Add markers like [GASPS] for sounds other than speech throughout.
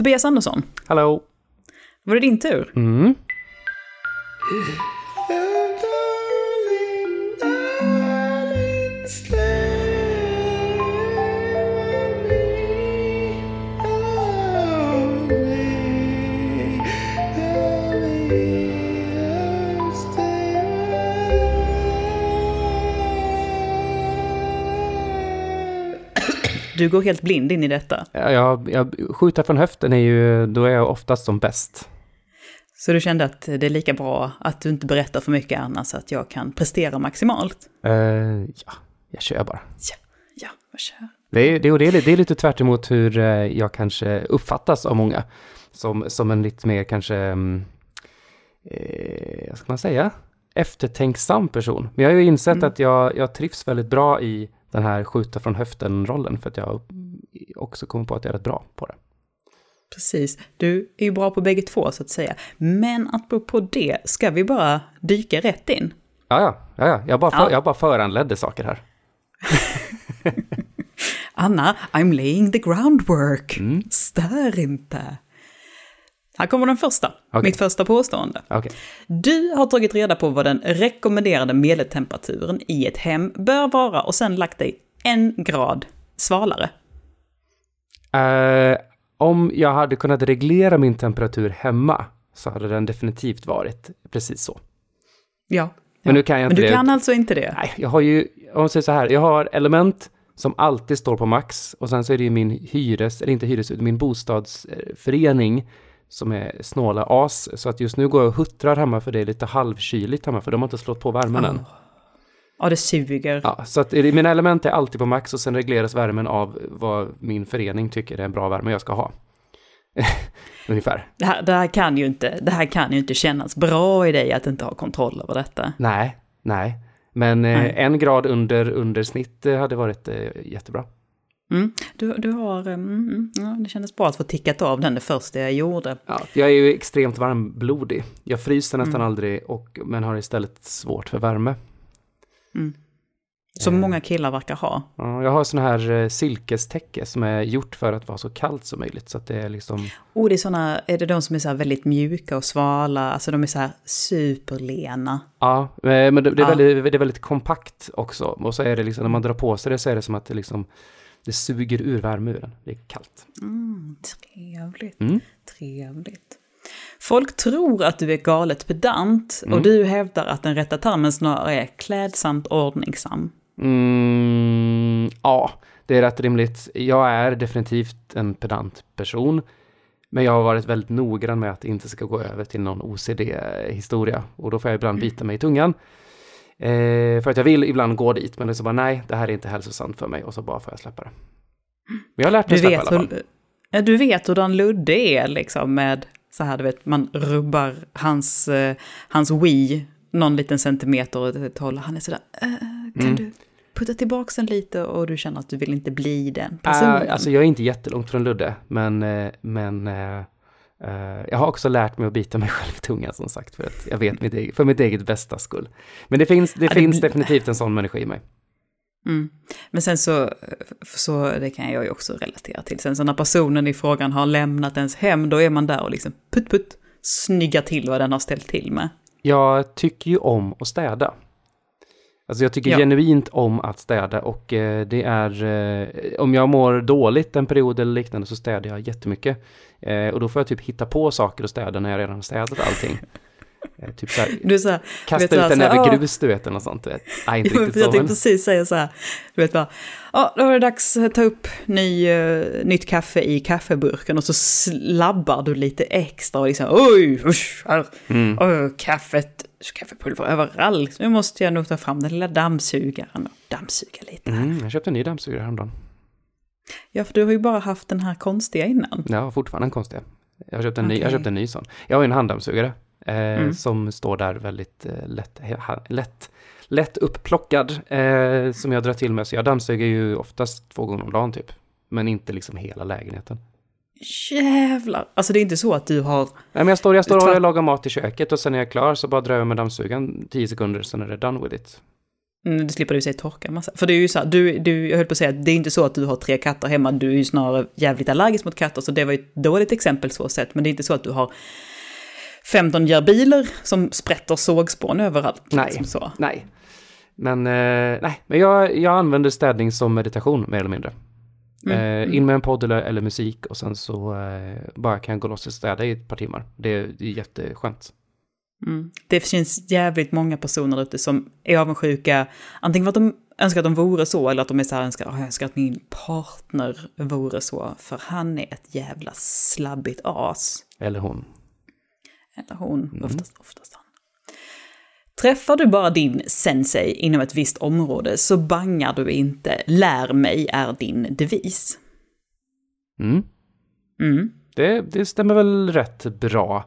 Tobias Andersson, Hallå? var det din tur? Mm. Du går helt blind in i detta. Ja, Jag, jag skjuter från höften är ju, då är jag oftast som bäst. Så du kände att det är lika bra att du inte berättar för mycket annars så att jag kan prestera maximalt? Eh, ja, jag kör bara. Ja, ja, vad kör. Det är, det, det, är, det är lite tvärt emot hur eh, jag kanske uppfattas av många. Som, som en lite mer kanske, mm, eh, vad ska man säga, eftertänksam person. Men jag har ju insett Mm. att jag, jag trivs väldigt bra i den här skjuta från höften-rollen. För att jag också kommer på att jag är rätt bra på det. Precis. Du är ju bra på bägge två så att säga. Men apropå det, ska vi bara dyka rätt in? Ja, ja, ja, ja. Jag, bara för, Ja. jag bara föranledde saker här. [LAUGHS] Anna, I'm laying the groundwork. Mm. Stör inte. Här kommer den första. Okej. Mitt första påstående. Okej. Du har tagit reda på vad den rekommenderade medeltemperaturen i ett hem bör vara och sen lagt dig en grad svalare. Eh, om jag hade kunnat reglera min temperatur hemma så hade den definitivt varit precis så. Ja. Men nu kan jag Men inte du det. kan alltså inte det? Nej, jag har ju, om man säger så här, jag har element som alltid står på max och sen så är det ju min hyres, eller inte hyres, min bostadsförening som är snåla as. Så att just nu går jag och huttrar hemma för det är lite halvkyligt hemma för de har inte slått på värmen än. Ja, det suger. Ja, så att mina element är alltid på max och sen regleras värmen av vad min förening tycker är en bra värme jag ska ha. [LAUGHS] Ungefär. Det, här, det, här kan ju inte, det här kan ju inte kännas bra i dig att inte ha kontroll över detta. Nej, nej. Men eh, Nej. en grad under, under snitt eh, hade varit eh, jättebra. Mm. Du, du har, mm, mm, ja, det kändes bra att få tickat av den det första jag gjorde. Ja, jag är ju extremt varmblodig. Jag fryser nästan Mm. aldrig, och, men har istället svårt för värme. Som Eh. många killar verkar ha. Ja, jag har sån här eh, silkestäcke som är gjort för att vara så kallt som möjligt. Så att det är liksom, Och det är såna, är det de som är så här väldigt mjuka och svala, alltså de är så här superlena. ja, eh, men det, det, är Ja. väldigt, det är väldigt kompakt också. Och så är det liksom, när man drar på sig det så är det som att det liksom, det suger ur värme ur den. Det är kallt. Mm, trevligt, Mm. trevligt. Folk tror att du är galet pedant Mm. och du hävdar att den rätta termen snarare är klädsamt ordningsam. Mm, ja, det är rätt rimligt. Jag är definitivt en pedant person. Men jag har varit väldigt noggrann med att det inte ska gå över till någon OCD-historia. Och då får jag ibland bita mig i tungan. Eh, för att jag vill ibland gå dit, men så bara nej, det här är inte hälsosamt för mig. Och så bara får jag släppa det. Men jag har lärt mig Du att släppa i alla vet, fall. hur, du vet hur den Ludde är liksom med så här, du vet, man rubbar hans, eh, hans Wii någon liten centimeter åt ett håll. Han är sådär, äh, kan Mm. du putta tillbaka den lite och du känner att du vill inte bli den personen. Äh, alltså jag är inte jättelångt från Ludde, men, eh, men eh, jag har också lärt mig att bita mig själv i tungan som sagt, för att jag vet mitt eget, för mitt eget bästa skull. Men det finns, det Ja, det finns blir- definitivt en sån människa i mig. Mm. Men sen så, så, det kan jag ju också relatera till. Sen så när personen i frågan har lämnat ens hem, då är man där och liksom putt putt, snyggar till vad den har ställt till med. Jag tycker ju om att städa. Alltså jag tycker Ja. genuint om att städa och eh, det är, eh, om jag mår dåligt en period eller liknande så städar jag jättemycket. Eh, och då får jag typ hitta på saker att städa när jag redan har städat allting. Eh, typ så här, Du så här, kasta ut en så här, näve "Åh." grus du vet, eller något sånt. Du vet. Nej, inte [LAUGHS] Jo, riktigt jag så. tänkte Men, precis säga så här, du vet bara, ja, då är det dags att ta upp ny, eh, nytt kaffe i kaffeburken och så slabbar du lite extra och liksom, oj, usch, här, mm. oj, kaffet, kaffepulver överallt. Nu måste jag nog ta fram den lilla dammsugaren och dammsuga lite. Mm, jag köpte en ny dammsugare häromdagen. Ja, för du har ju bara haft den här konstiga innan. Har fortfarande en konstig. Jag har köpt en, ny, jag har Okej. köpt en ny sån. Jag har ju en handdammsugare eh, Mm. som står där väldigt eh, lätt, lätt, lätt uppplockad eh, som jag drar till med. Så jag dammsuger ju oftast två gånger om dagen typ. Men inte liksom hela lägenheten. Jävlar! Alltså det är inte så att du har... Nej, men jag står, jag står och lagar mat i köket och sen när jag är klar så bara drar jag med dammsugaren 10 sekunder sen är det done with it. Mm, du slipper du säga torka massa. För det är ju så här, du, du, jag höll på att säga att det är inte så att du har tre katter hemma, du är ju snarare jävligt allergisk mot katter, så det var ju ett dåligt exempel så sett, men det är inte så att du har 15 gerbiler som sprätter sågspån överallt. Nej, liksom så. nej. Men, eh, nej. Men jag, jag använder städning som meditation mer eller mindre. Mm, Eh, in med en podd eller, eller musik och sen så eh, bara kan jag gå loss och städa i ett par timmar. Det, det är jätteskönt. Mm. Det finns jävligt många personer ute som är avundsjuka, antingen för att de önskar att de vore så, eller att de är så här, önskar, "Åh, jag önskar att min partner vore så, för han är ett jävla slabbigt as. Eller hon. Eller hon, oftast, oftast han. Träffar du bara din sensei inom ett visst område så bangar du inte. Lär mig är din devis. Mm. Mm. Det, det stämmer väl rätt bra.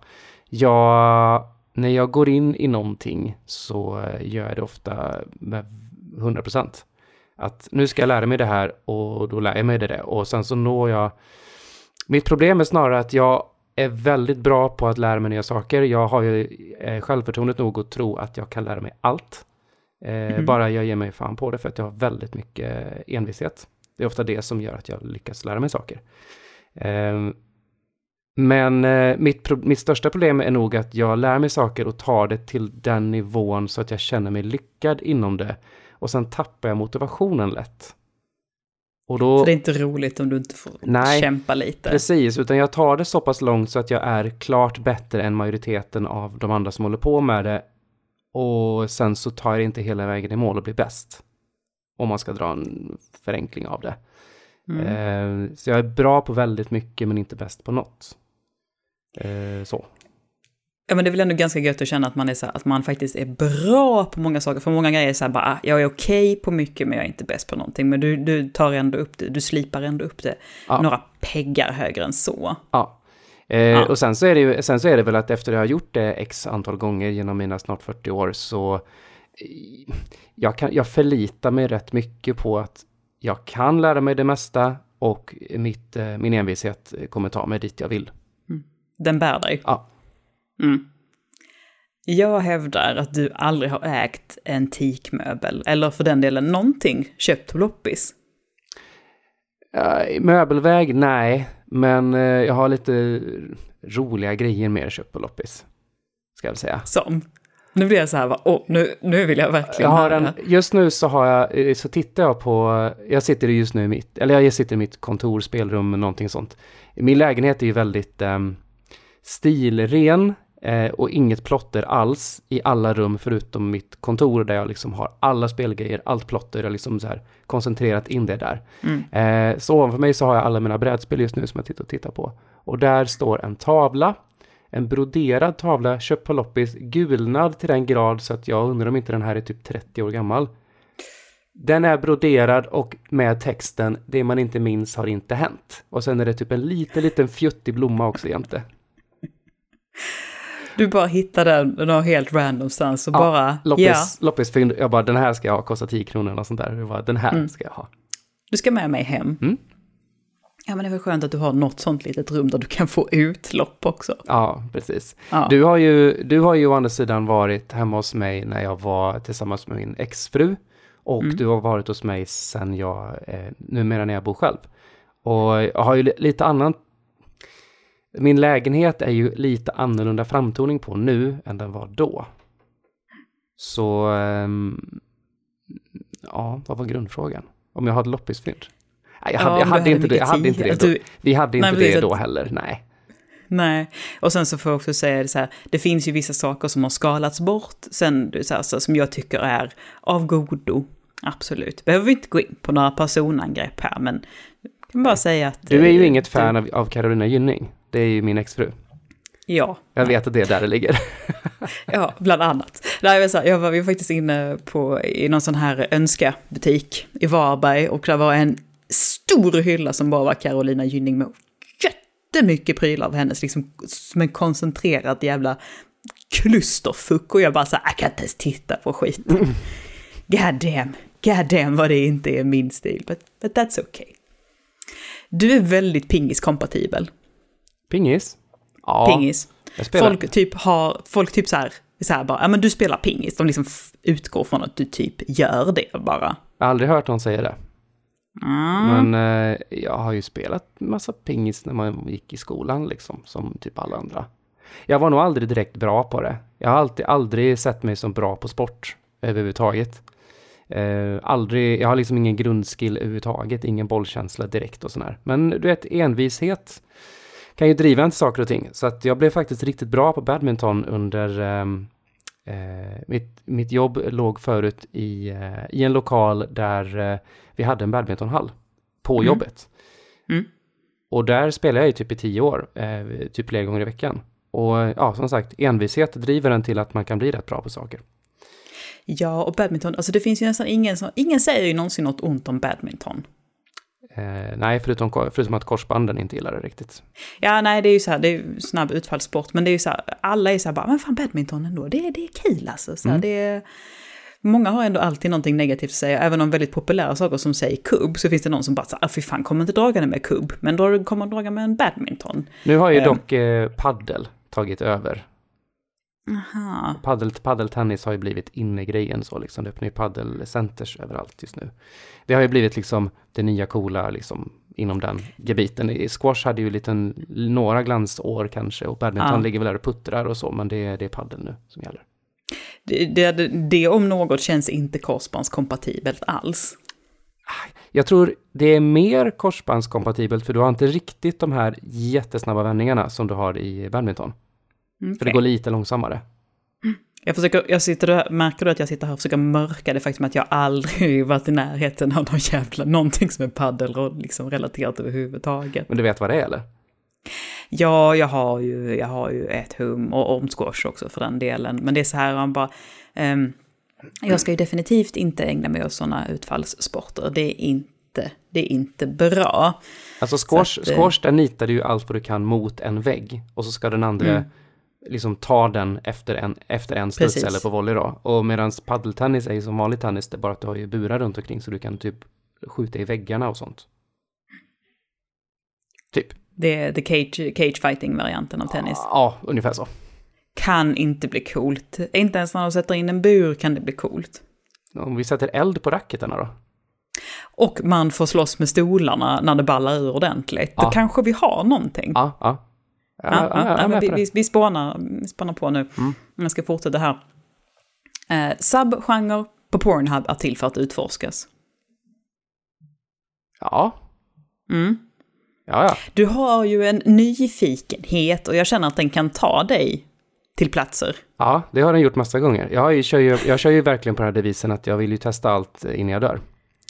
Jag, när jag går in i någonting så eh, gör jag det ofta med 100%. Att nu ska jag lära mig det här och då lär jag mig det och sen så når jag... Mitt problem är snarare att jag är väldigt bra på att lära mig nya saker. Jag har ju eh, självförtroendet nog att tro att jag kan lära mig allt. Mhm. Bara jag ger mig fan på det för att jag har väldigt mycket envishet. Det är ofta det som gör att jag lyckas lära mig saker. Eh, men mitt, mitt största problem är nog att jag lär mig saker och tar det till den nivån så att jag känner mig lyckad inom det. Och sen tappar jag motivationen lätt. Och då... Så det är inte roligt om du inte får Nej, kämpa lite. Precis, utan jag tar det så pass långt så att jag är klart bättre än majoriteten av de andra som håller på med det. Och sen så tar jag det inte hela vägen i mål och blir bäst. Om man ska dra en förenkling av det. Mm. Eh, så jag är bra på väldigt mycket men inte bäst på något. Eh, så. Ja men det är väl ändå ganska gött att känna att man, är så här, att man faktiskt är bra på många saker. För många grejer är så här bara, ah, jag är okej på mycket men jag är inte bäst på någonting. Men du, du tar ändå upp det, du slipar ändå upp det Ja. några peggar högre än så. Ja. Eh, Ja. Och sen så, är det ju, sen så är det väl att efter att jag har gjort det x antal gånger genom mina snart 40 år så eh, jag, kan, jag förlitar mig rätt mycket på att jag kan lära mig det mesta och mitt, eh, min envishet kommer ta mig dit jag vill. Den bär dig. Ja. Mm. Jag hävdar att du aldrig har ägt en teakmöbel, eller för den delen någonting köpt på loppis. I möbelväg, nej. Men eh, jag har lite roliga grejer mer köpt på loppis. Ska jag väl säga. Som. Nu blir jag så här, va, åh, nu, nu vill jag verkligen Jag har en, just nu så har jag, eh, så tittar jag på, jag sitter just nu i mitt, eller jag sitter i mitt kontor, spelrum, någonting sånt. Min lägenhet är ju väldigt ehm, stilren eh, och inget plotter alls i alla rum förutom mitt kontor där jag liksom har alla spelgrejer, allt plotter, jag har liksom så här koncentrerat in det där. Mm. Eh, så ovanför mig så har jag alla mina brädspel just nu som jag tittar och tittar på. Och där står en tavla, en broderad tavla, köpt på loppis, gulnad till den grad så att jag undrar om inte den här är typ 30 år gammal. Den är broderad och med texten Det man inte minns har inte hänt. Och sen är det typ en liten, liten fjuttig blomma också jämte. [LAUGHS] Du bara hittar den någon helt random stans och Ja, bara, ja, Loppis, loppisfynd, jag bara den här ska jag ha, kostar 10 kronor eller sånt där. Jag bara, den här Mm. ska jag ha. du ska med mig hem. Mm. Ja, men det är väl skönt att du har något sånt litet rum där du kan få utlopp också. Ja, precis. Ja. Du har ju, du har ju å andra sidan varit hemma hos mig när jag var tillsammans med min exfru. Och Mm. du har varit hos mig sen jag, eh, numera när jag bor själv. Och jag har ju li- lite annan, min lägenhet är ju lite annorlunda framtoning på nu än den var då. Så, ehm, ja, vad var grundfrågan? Om jag hade loppisfynd? Nej, jag hade, Ja, jag hade inte det, jag hade inte det då. du- Vi hade inte Nej, det då heller, nej. Nej, och sen så får jag också säga det så här, det finns ju vissa saker som har skalats bort sen, så här, så, som jag tycker är av godo. Absolut. Behöver vi inte gå in på några personangrepp här, men jag kan bara säga att... Du är ju eh, inget fan av, av Carolina Gynning. Det är ju min exfru. Ja, Jag vet att det är där det ligger. ja, bland annat. Nej, jag, så här, jag var ju faktiskt inne på, i någon sån här önska-butik i Varberg och det var en stor hylla som bara var Carolina Gynning med jättemycket prylar av hennes, liksom som en koncentrerad jävla klusterfuck och jag bara så här, jag kan inte ens titta på skiten. God damn, god damn vad det inte är min stil, but, but that's okay. Du är väldigt pingiskompatibel, Pingis? Ja, pingis. Folk typ har, folk typ så här Så här bara, ja men du spelar pingis. De liksom utgår från att du typ gör det bara. Jag har aldrig hört någon säga det. Mm. Men eh, jag har ju spelat massa pingis när man gick i skolan liksom, som typ alla andra. Jag var nog aldrig direkt bra på det. Jag har alltid, aldrig sett mig som bra på sport överhuvudtaget. Eh, aldrig, jag har liksom ingen grundskill överhuvudtaget, ingen bollkänsla direkt och sådär. Men du vet, envishet kan ju driva en till saker och ting. Så att jag blev faktiskt riktigt bra på badminton under ehm, eh, mitt, mitt jobb låg förut i, eh, i en lokal där eh, vi hade en badmintonhall på Mm. jobbet. Mm. Och där spelade jag ju typ i tio år, eh, typ flera gånger i veckan. Och ja, som sagt, envishet driver en till att man kan bli rätt bra på saker. Ja, och badminton, alltså det finns ju nästan ingen som, ingen säger ju någonsin något ont om badminton. Eh, nej, förutom, förutom att korsbanden inte gillar det riktigt. Ja, nej, det är ju så här, det är ju snabb utfallssport, men det är ju så här, alla är så här bara, men fan badminton ändå, det, är- det är kul alltså. Så här, Mm. det många har ändå alltid någonting negativt att säga, även om väldigt populära saker som säger kubb, så finns det någon som bara här, "Ah, fy fan, kommer inte dragande med kubb, men då kommer dragande med en badminton. Nu har ju Ehm. dock eh, paddel tagit över. Aha. Paddel, paddeltennis har ju blivit innegrejen så liksom. Det öppnar ju paddelcenters överallt just nu. Det har ju blivit liksom det nya coola liksom inom den gebiten. Squash hade ju liten, några glansår kanske och badminton Ja. ligger väl där och puttrar och så, men det, är- det är paddel nu som gäller. Det, det, det om något känns inte korsbandskompatibelt alls. Jag tror det är mer korsbandskompatibelt för du har inte riktigt de här jättesnabba vändningarna som du har i badminton. För det går lite långsammare. Jag, försöker, jag sitter märker du att jag sitter här och försöker mörka det faktum att jag aldrig [LAUGHS] varit i närheten av någon jävla, någonting som är paddel och liksom relaterat överhuvudtaget. Men du vet vad det är eller? Ja, jag har ju, jag har ju ett hum och om squash också för den delen. Men det är så här, man bara... ehm, jag ska ju definitivt inte ägna mig åt sådana utfallssporter. Det är inte, det är inte bra. Alltså squash, Så att, eh, squash där nitar du ju allt vad du kan mot en vägg och så ska den andra Mm. Liksom ta den efter en, efter en studs Precis. eller på volley då. Och medan paddeltennis är ju som vanlig tennis, det är bara att du har ju burar runt omkring så du kan typ skjuta i väggarna och sånt. Typ. Det är the cage, cage fighting-varianten av tennis. Ja, ungefär så. Kan inte bli coolt. Inte ens när de sätter in en bur kan det bli coolt. Om vi sätter eld på racketarna då? Och man får slåss med stolarna när det ballar ur ordentligt. Då Ja. kanske vi har någonting. Ja, ja. Ja, Ja, ja, vi, spånar, vi spånar på nu. Mm. Jag ska fortsätta här. Eh, Subgenre på Pornhub är till för att utforskas. Ja, Mm. ja, ja. Du har ju en nyfikenhet och jag känner att den kan ta dig till platser. Ja, det har den gjort massa gånger. Jag, kör, ju, jag kör ju verkligen på den här devisen att jag vill ju testa allt innan jag dör.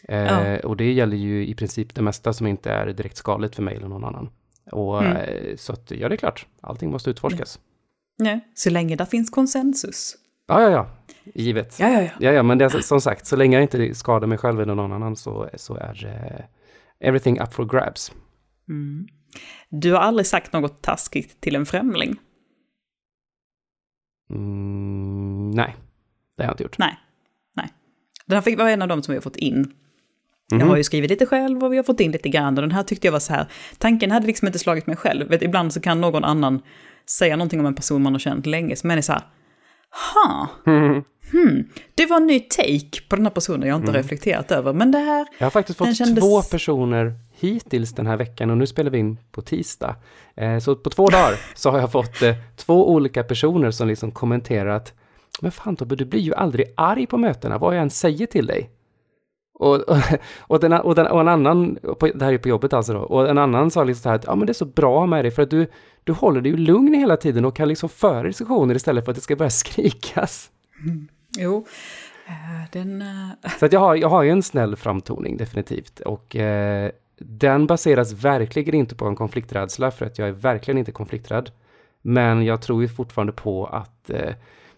Eh, Ja. Och det gäller ju i princip det mesta som inte är direkt skadligt för mig eller någon annan. Och, Mm. eh, Så att, ja, det är klart. Allting måste utforskas. Nej. Så länge det finns konsensus. Ja, ja, ja. Givet. Ja, Ja, ja, ja. ja, men det är som sagt, så länge jag inte skadar mig själv eller någon annan så, så är eh, everything up for grabs. Mm. Du har aldrig sagt något taskigt till en främling. Mm, nej, det har jag inte gjort. Nej. Nej. Den här fick vara en av dem som vi har fått in. Jag Mhm. har ju skrivit lite själv och vi har fått in lite grann. Och den här tyckte jag var så här, tanken hade liksom inte slagit mig själv. Vet, ibland så kan någon annan säga någonting om en person man har känt länge, som är så här, ha, [LAUGHS] hmm, det var en ny take på den här personen jag inte Mm. reflekterat över. Men det här, Jag har faktiskt fått kändes- två personer hittills den här veckan och nu spelar vi in på tisdag. Eh, så på två dagar [LAUGHS] så har jag fått eh, två olika personer som liksom kommenterar att men fan Tobbe, du blir ju aldrig arg på mötena, vad jag än säger till dig. Och, och, [LAUGHS] och, den, och, den, och en annan, på, det här är på jobbet alltså då, och en annan sa liksom så här att ja men det är så bra med dig för att du, du håller dig ju lugn hela tiden och kan liksom föra diskussioner istället för att det ska börja [LAUGHS] skrikas. jo, eh, den... eh, Så att jag, har, jag har ju en [LAUGHS] snäll framtoning definitivt och eh, den baseras verkligen inte på en konflikträdsla för att jag är verkligen inte konflikträdd. Men jag tror ju fortfarande på att eh,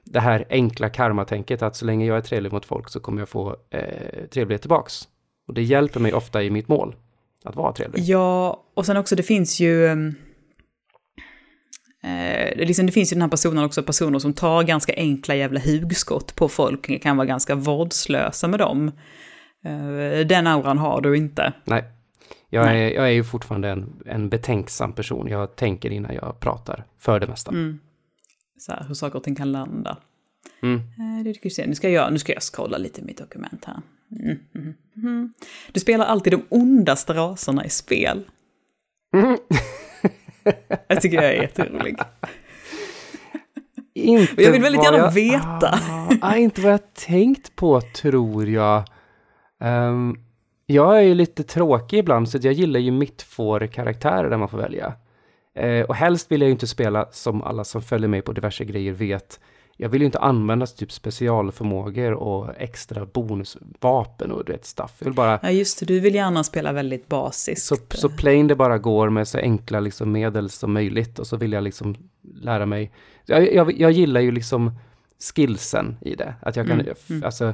det här enkla karmatänket att så länge jag är trevlig mot folk så kommer jag få eh, trevlighet tillbaks. Och det hjälper mig ofta i mitt mål, att vara trevlig. Ja, och sen också det finns ju... ehm, Eh, liksom, det finns ju den här personen också, personer som tar ganska enkla jävla hugskott på folk, kan vara ganska vårdslösa med dem. Eh, den auran har du inte. Nej, jag, Nej. Är, jag är ju fortfarande en, en betänksam person. Jag tänker innan jag pratar, för det mesta. Mm. Så här, hur saker och ting kan landa. Mm. Eh, det ska se. Nu, ska jag, nu ska jag scrolla lite i mitt dokument här. Mm, mm, mm. Du spelar alltid de ondaste raserna i spel. Mm. [LAUGHS] Jag tycker jag är jätterolig. [LAUGHS] Inte Jag vill väldigt gärna jag, veta. Ah, inte vad jag tänkt på, tror jag. Ehm, jag är ju lite tråkig ibland, så jag gillar ju mittfår-karaktärer där man får välja. Eh, och helst vill jag ju inte spela som alla som följer mig på diverse grejer vet. Jag vill ju inte använda typ specialförmågor och extra bonusvapen och du vet stuff. Jag vill bara Ja, just det. Du vill gärna spela väldigt basiskt. så, så plain det bara går med så enkla liksom medel som möjligt och så vill jag liksom lära mig. Jag, jag, jag gillar ju liksom skillsen i det. Att jag kan Mm, mm. alltså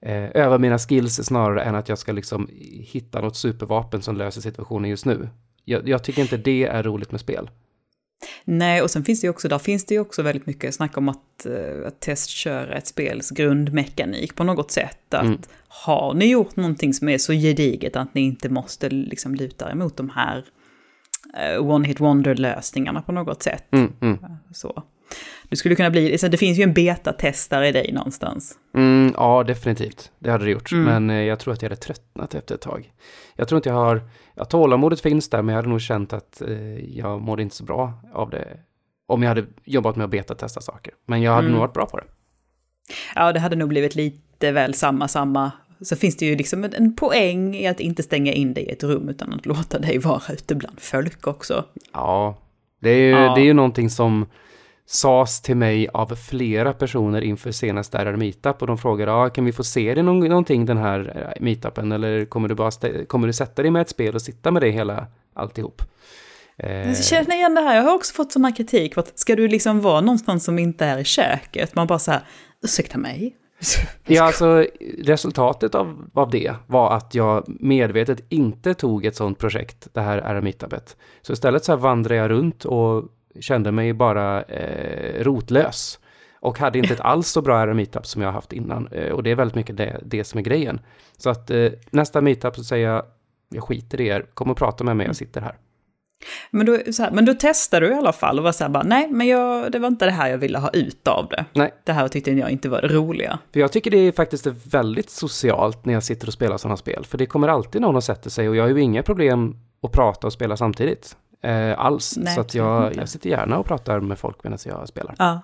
eh, öva mina skills snarare än att jag ska liksom hitta något supervapen som löser situationen just nu. Jag, jag tycker inte det är roligt med spel. Nej, och sen finns det ju också, där finns det ju också väldigt mycket snack om att, eh, att testköra ett spels grundmekanik på något sätt. Att Mm. har ni gjort någonting som är så gediget att ni inte måste liksom luta er emot de här eh, one-hit wonder-lösningarna på något sätt. Mm, mm. Så. Du skulle kunna bli, så det finns ju en betatestare i dig någonstans. Mm, ja, definitivt. Det hade det gjort. Mm. Men eh, jag tror att jag hade tröttnat efter ett tag. Jag tror inte jag har... Ja, tålamodet finns där, men jag hade nog känt att eh, jag mådde inte så bra av det. Om jag hade jobbat med att betatesta saker. Men jag hade Mm. nog varit bra på det. Ja, det hade nog blivit lite väl samma, samma. Så finns det ju liksom en- en poäng i att inte stänga in dig i ett rum utan att låta dig vara ute bland folk också. Ja, det är ju, Ja. Det är ju någonting som sades till mig av flera personer inför senaste RR Meetup och de frågade, ja, kan vi få se det någon, någonting den här eh, meetupen eller kommer du bara kommer du sätta dig med ett spel och sitta med det hela alltihop? Eh, Jag känner igen det här, jag har också fått sån här kritik. Att ska du liksom vara någonstans som inte är i köket? Man bara så här, ursäkta mig? Ja, alltså resultatet av, av det var att jag medvetet inte tog ett sånt projekt, det här RR Meetupet. Så istället så här vandrade jag runt och kände mig bara eh, rotlös. Och hade inte ett alls så bra RR Meetup som jag haft innan. Eh, och det är väldigt mycket det, det som är grejen. Så att eh, nästa Meetup så säger jag, jag skiter i er, kom och prata med mig, jag sitter här. Men då, här, men då testade du i alla fall och var så här bara, nej, men jag, det var inte det här jag ville ha ut av det. Nej. Det här tyckte jag inte var det roliga. För jag tycker det är faktiskt väldigt socialt när jag sitter och spelar sådana spel. För det kommer alltid någon och sätter sig och jag har ju inga problem att prata och spela samtidigt. Eh, alls. Nej, så att jag, jag sitter gärna och pratar med folk medan jag spelar. Ja.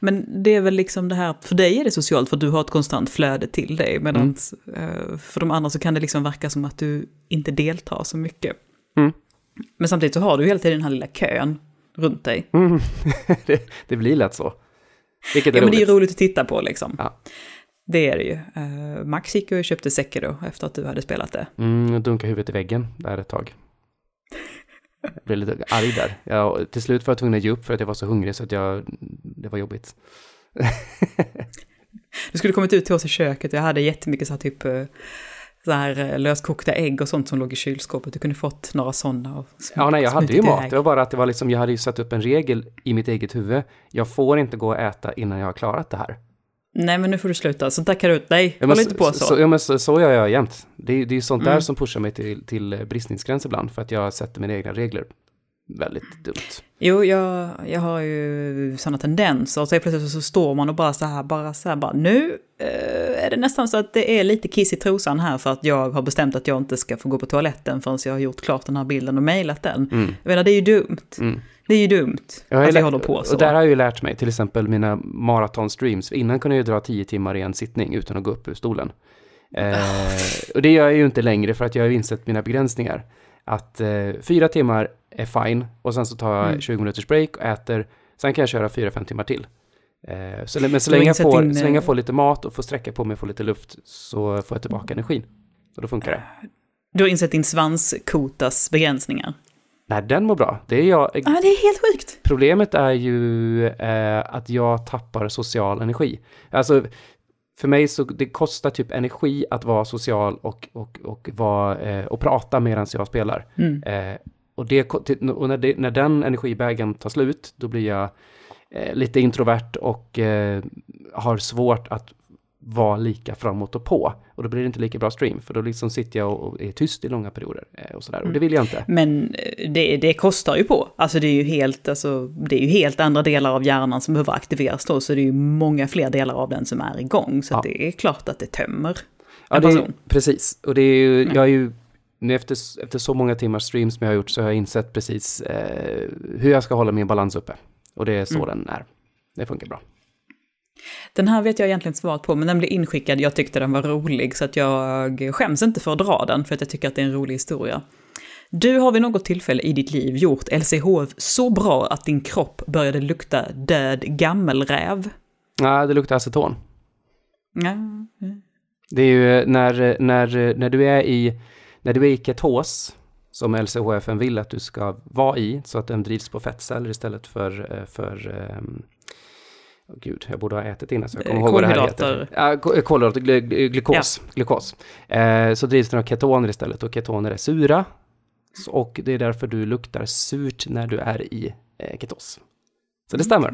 Men det är väl liksom det här, för dig är det socialt för du har ett konstant flöde till dig. Medan eh, för de andra så kan det liksom verka som att du inte deltar så mycket. Mm. Men samtidigt så har du hela tiden den här lilla kön runt dig. Mm. [LAUGHS] det, det blir lätt så. Vilket är Ja, men det är roligt. roligt att titta på liksom. Ja. Det är det ju. Uh, Max gick och köpte Sekiro efter att du hade spelat det. Mm, dunkade huvudet i väggen där ett tag. Blev lite arg där. Jag, till slut var jag tvungen att ge upp för att jag var så hungrig så att jag, det var jobbigt. [LAUGHS] Du skulle kommit ut till oss i köket, jag hade jättemycket så här typ eh, så här eh, löskokta ägg och sånt som låg i kylskåpet. Du kunde fått några sådana. Och sm- Ja, nej, jag hade ju mat. Det var bara att det var liksom, jag hade ju satt upp en regel i mitt eget huvud. Jag får inte gå och äta innan jag har klarat det här. Nej, men nu får du sluta. Så tackar du ut. Nej, Ja, håll inte på så. så, ja, men så, så gör jag jämt. Det, är- det är ju sånt där Mm. som pushar mig till, till eh, bristningsgräns ibland, för att jag sätter mina egna regler. Väldigt dumt. Jo, jag, jag har ju sådana tendenser. Och så plötsligt så står man och bara så här, bara så här, bara nu eh, är det nästan så att det är lite kiss i trosan här för att jag har bestämt att jag inte ska få gå på toaletten förrän jag har gjort klart den här bilden och mejlat den. Mm. Jag menar, det är ju dumt. Mm. Det är ju dumt Jag att vi lärt- håller på så. Och där har jag ju lärt mig, till exempel mina maratonstreams. Innan kunde jag ju dra tio timmar i en sittning utan att gå upp ur stolen. Eh, och det gör jag ju inte längre för att jag har ju insett mina begränsningar. Att eh, fyra timmar är fine och sen så tar jag Mm. 20 minuters break och äter. Sen kan jag köra fyra, fem timmar till. Eh, så, men så länge, jag får, din, så länge jag eh, får lite mat och får sträcka på mig och få lite luft så får jag tillbaka energin. Och då funkar det. Du har insett din svanskotas begränsningar. Nej, den mår bra. Det är jag. Ja, det är helt sjukt. Problemet är ju eh, att jag tappar social energi. Alltså, för mig så det kostar typ energi att vara social och, och, och, vara, eh, och prata medan jag spelar. Mm. Eh, och det, och när, det, när den energibägen tar slut, då blir jag eh, lite introvert och eh, har svårt att vara lika framåt och på. Och då blir det inte lika bra stream, för då liksom sitter jag och är tyst i långa perioder eh, och sådär. Och det vill jag inte. Men eh, det, det kostar ju på. Alltså det är ju helt, alltså, det är ju helt andra delar av hjärnan som behöver aktiveras då, så det är ju många fler delar av den som är igång. Så Ja. det är klart att det tömmer Ja, en det person. precis. Och det är ju, Mm. jag är ju, nu efter, efter så många timmars streams som jag har gjort så har jag insett precis eh, hur jag ska hålla min balans uppe. Och det är så Mm. den är. Det funkar bra. Den här vet jag egentligen svaret på, men den blev inskickad, jag tyckte den var rolig, så att jag skäms inte för att dra den, för att jag tycker att det är en rolig historia. Du har vid något tillfälle i ditt liv gjort LCHF så bra att din kropp började lukta död gammelräv. Nej, det luktar aceton. Ja. Det är ju när, när, när du är i, när du är i ketos, som LCHF vill att du ska vara i, så att den drivs på fettceller istället för, eh, för um, oh, gud, jag borde ha ätit innan så jag kommer Eh, ihåg vad det här heter. Ja, ko- kolhydrater, gly, glukos. glukos. Eh, så drivs den av ketoner istället och ketoner är sura. Så, och det är därför du luktar surt när du är i eh, ketos. Så det stämmer.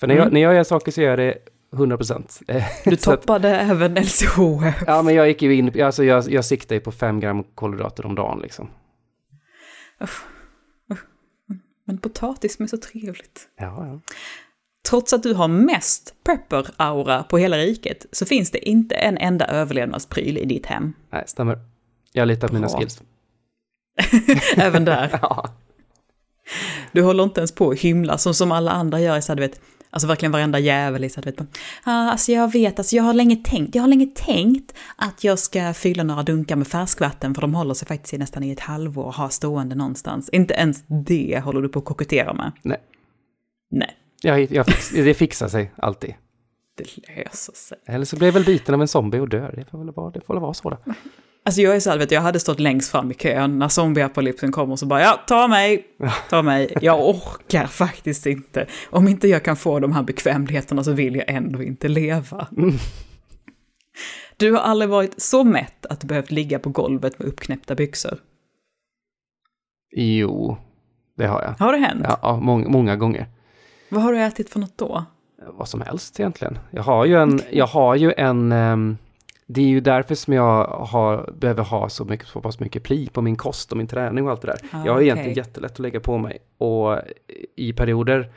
För när jag, Mm. när jag gör saker så gör jag det 100 procent. [LAUGHS] Du toppade även LCHF. Ja, men jag gick ju in, alltså jag, jag siktade på fem gram kolhydrater om dagen liksom. Men potatis är så trevligt. Ja, ja. Trots att du har mest prepper-aura på hela riket så finns det inte en enda överlevnadspryl i ditt hem. Nej, stämmer. Jag litar på mina skills. [LAUGHS] Även där. [LAUGHS] Ja. Du håller inte ens på att hymla som, som alla andra gör. Så här, du vet, alltså verkligen varenda jävel. Så här, du vet, ah, alltså jag vet, alltså jag har länge tänkt, jag har länge tänkt att jag ska fylla några dunkar med färskvatten för de håller sig faktiskt i nästan i ett halvår och har stående någonstans. Inte ens det håller du på att kokettera med. Nej. Nej, Jag, jag fix, det fixar sig alltid. det löser sig. Eller så blir jag väl biten av en zombie och dör. Det får väl vara, det får väl vara så då. Alltså jag är så vet jag hade stått längst fram i kön när zombieapokalypsen kommer så bara ja, ta mig, ta mig. Jag orkar faktiskt inte. Om inte jag kan få de här bekvämligheterna så vill jag ändå inte leva. Du har aldrig varit så mätt att du behövt ligga på golvet med uppknäppta byxor. Jo, det har jag. Har det hänt? Ja, ja många, många gånger. Vad har du ätit för något då? Vad som helst egentligen. Jag har ju en, jag har ju en, ehm, det är ju därför som jag har, behöver ha så mycket, så pass mycket pli på min kost och min träning och allt det där. Ah, jag har okej. egentligen jättelätt att lägga på mig och i perioder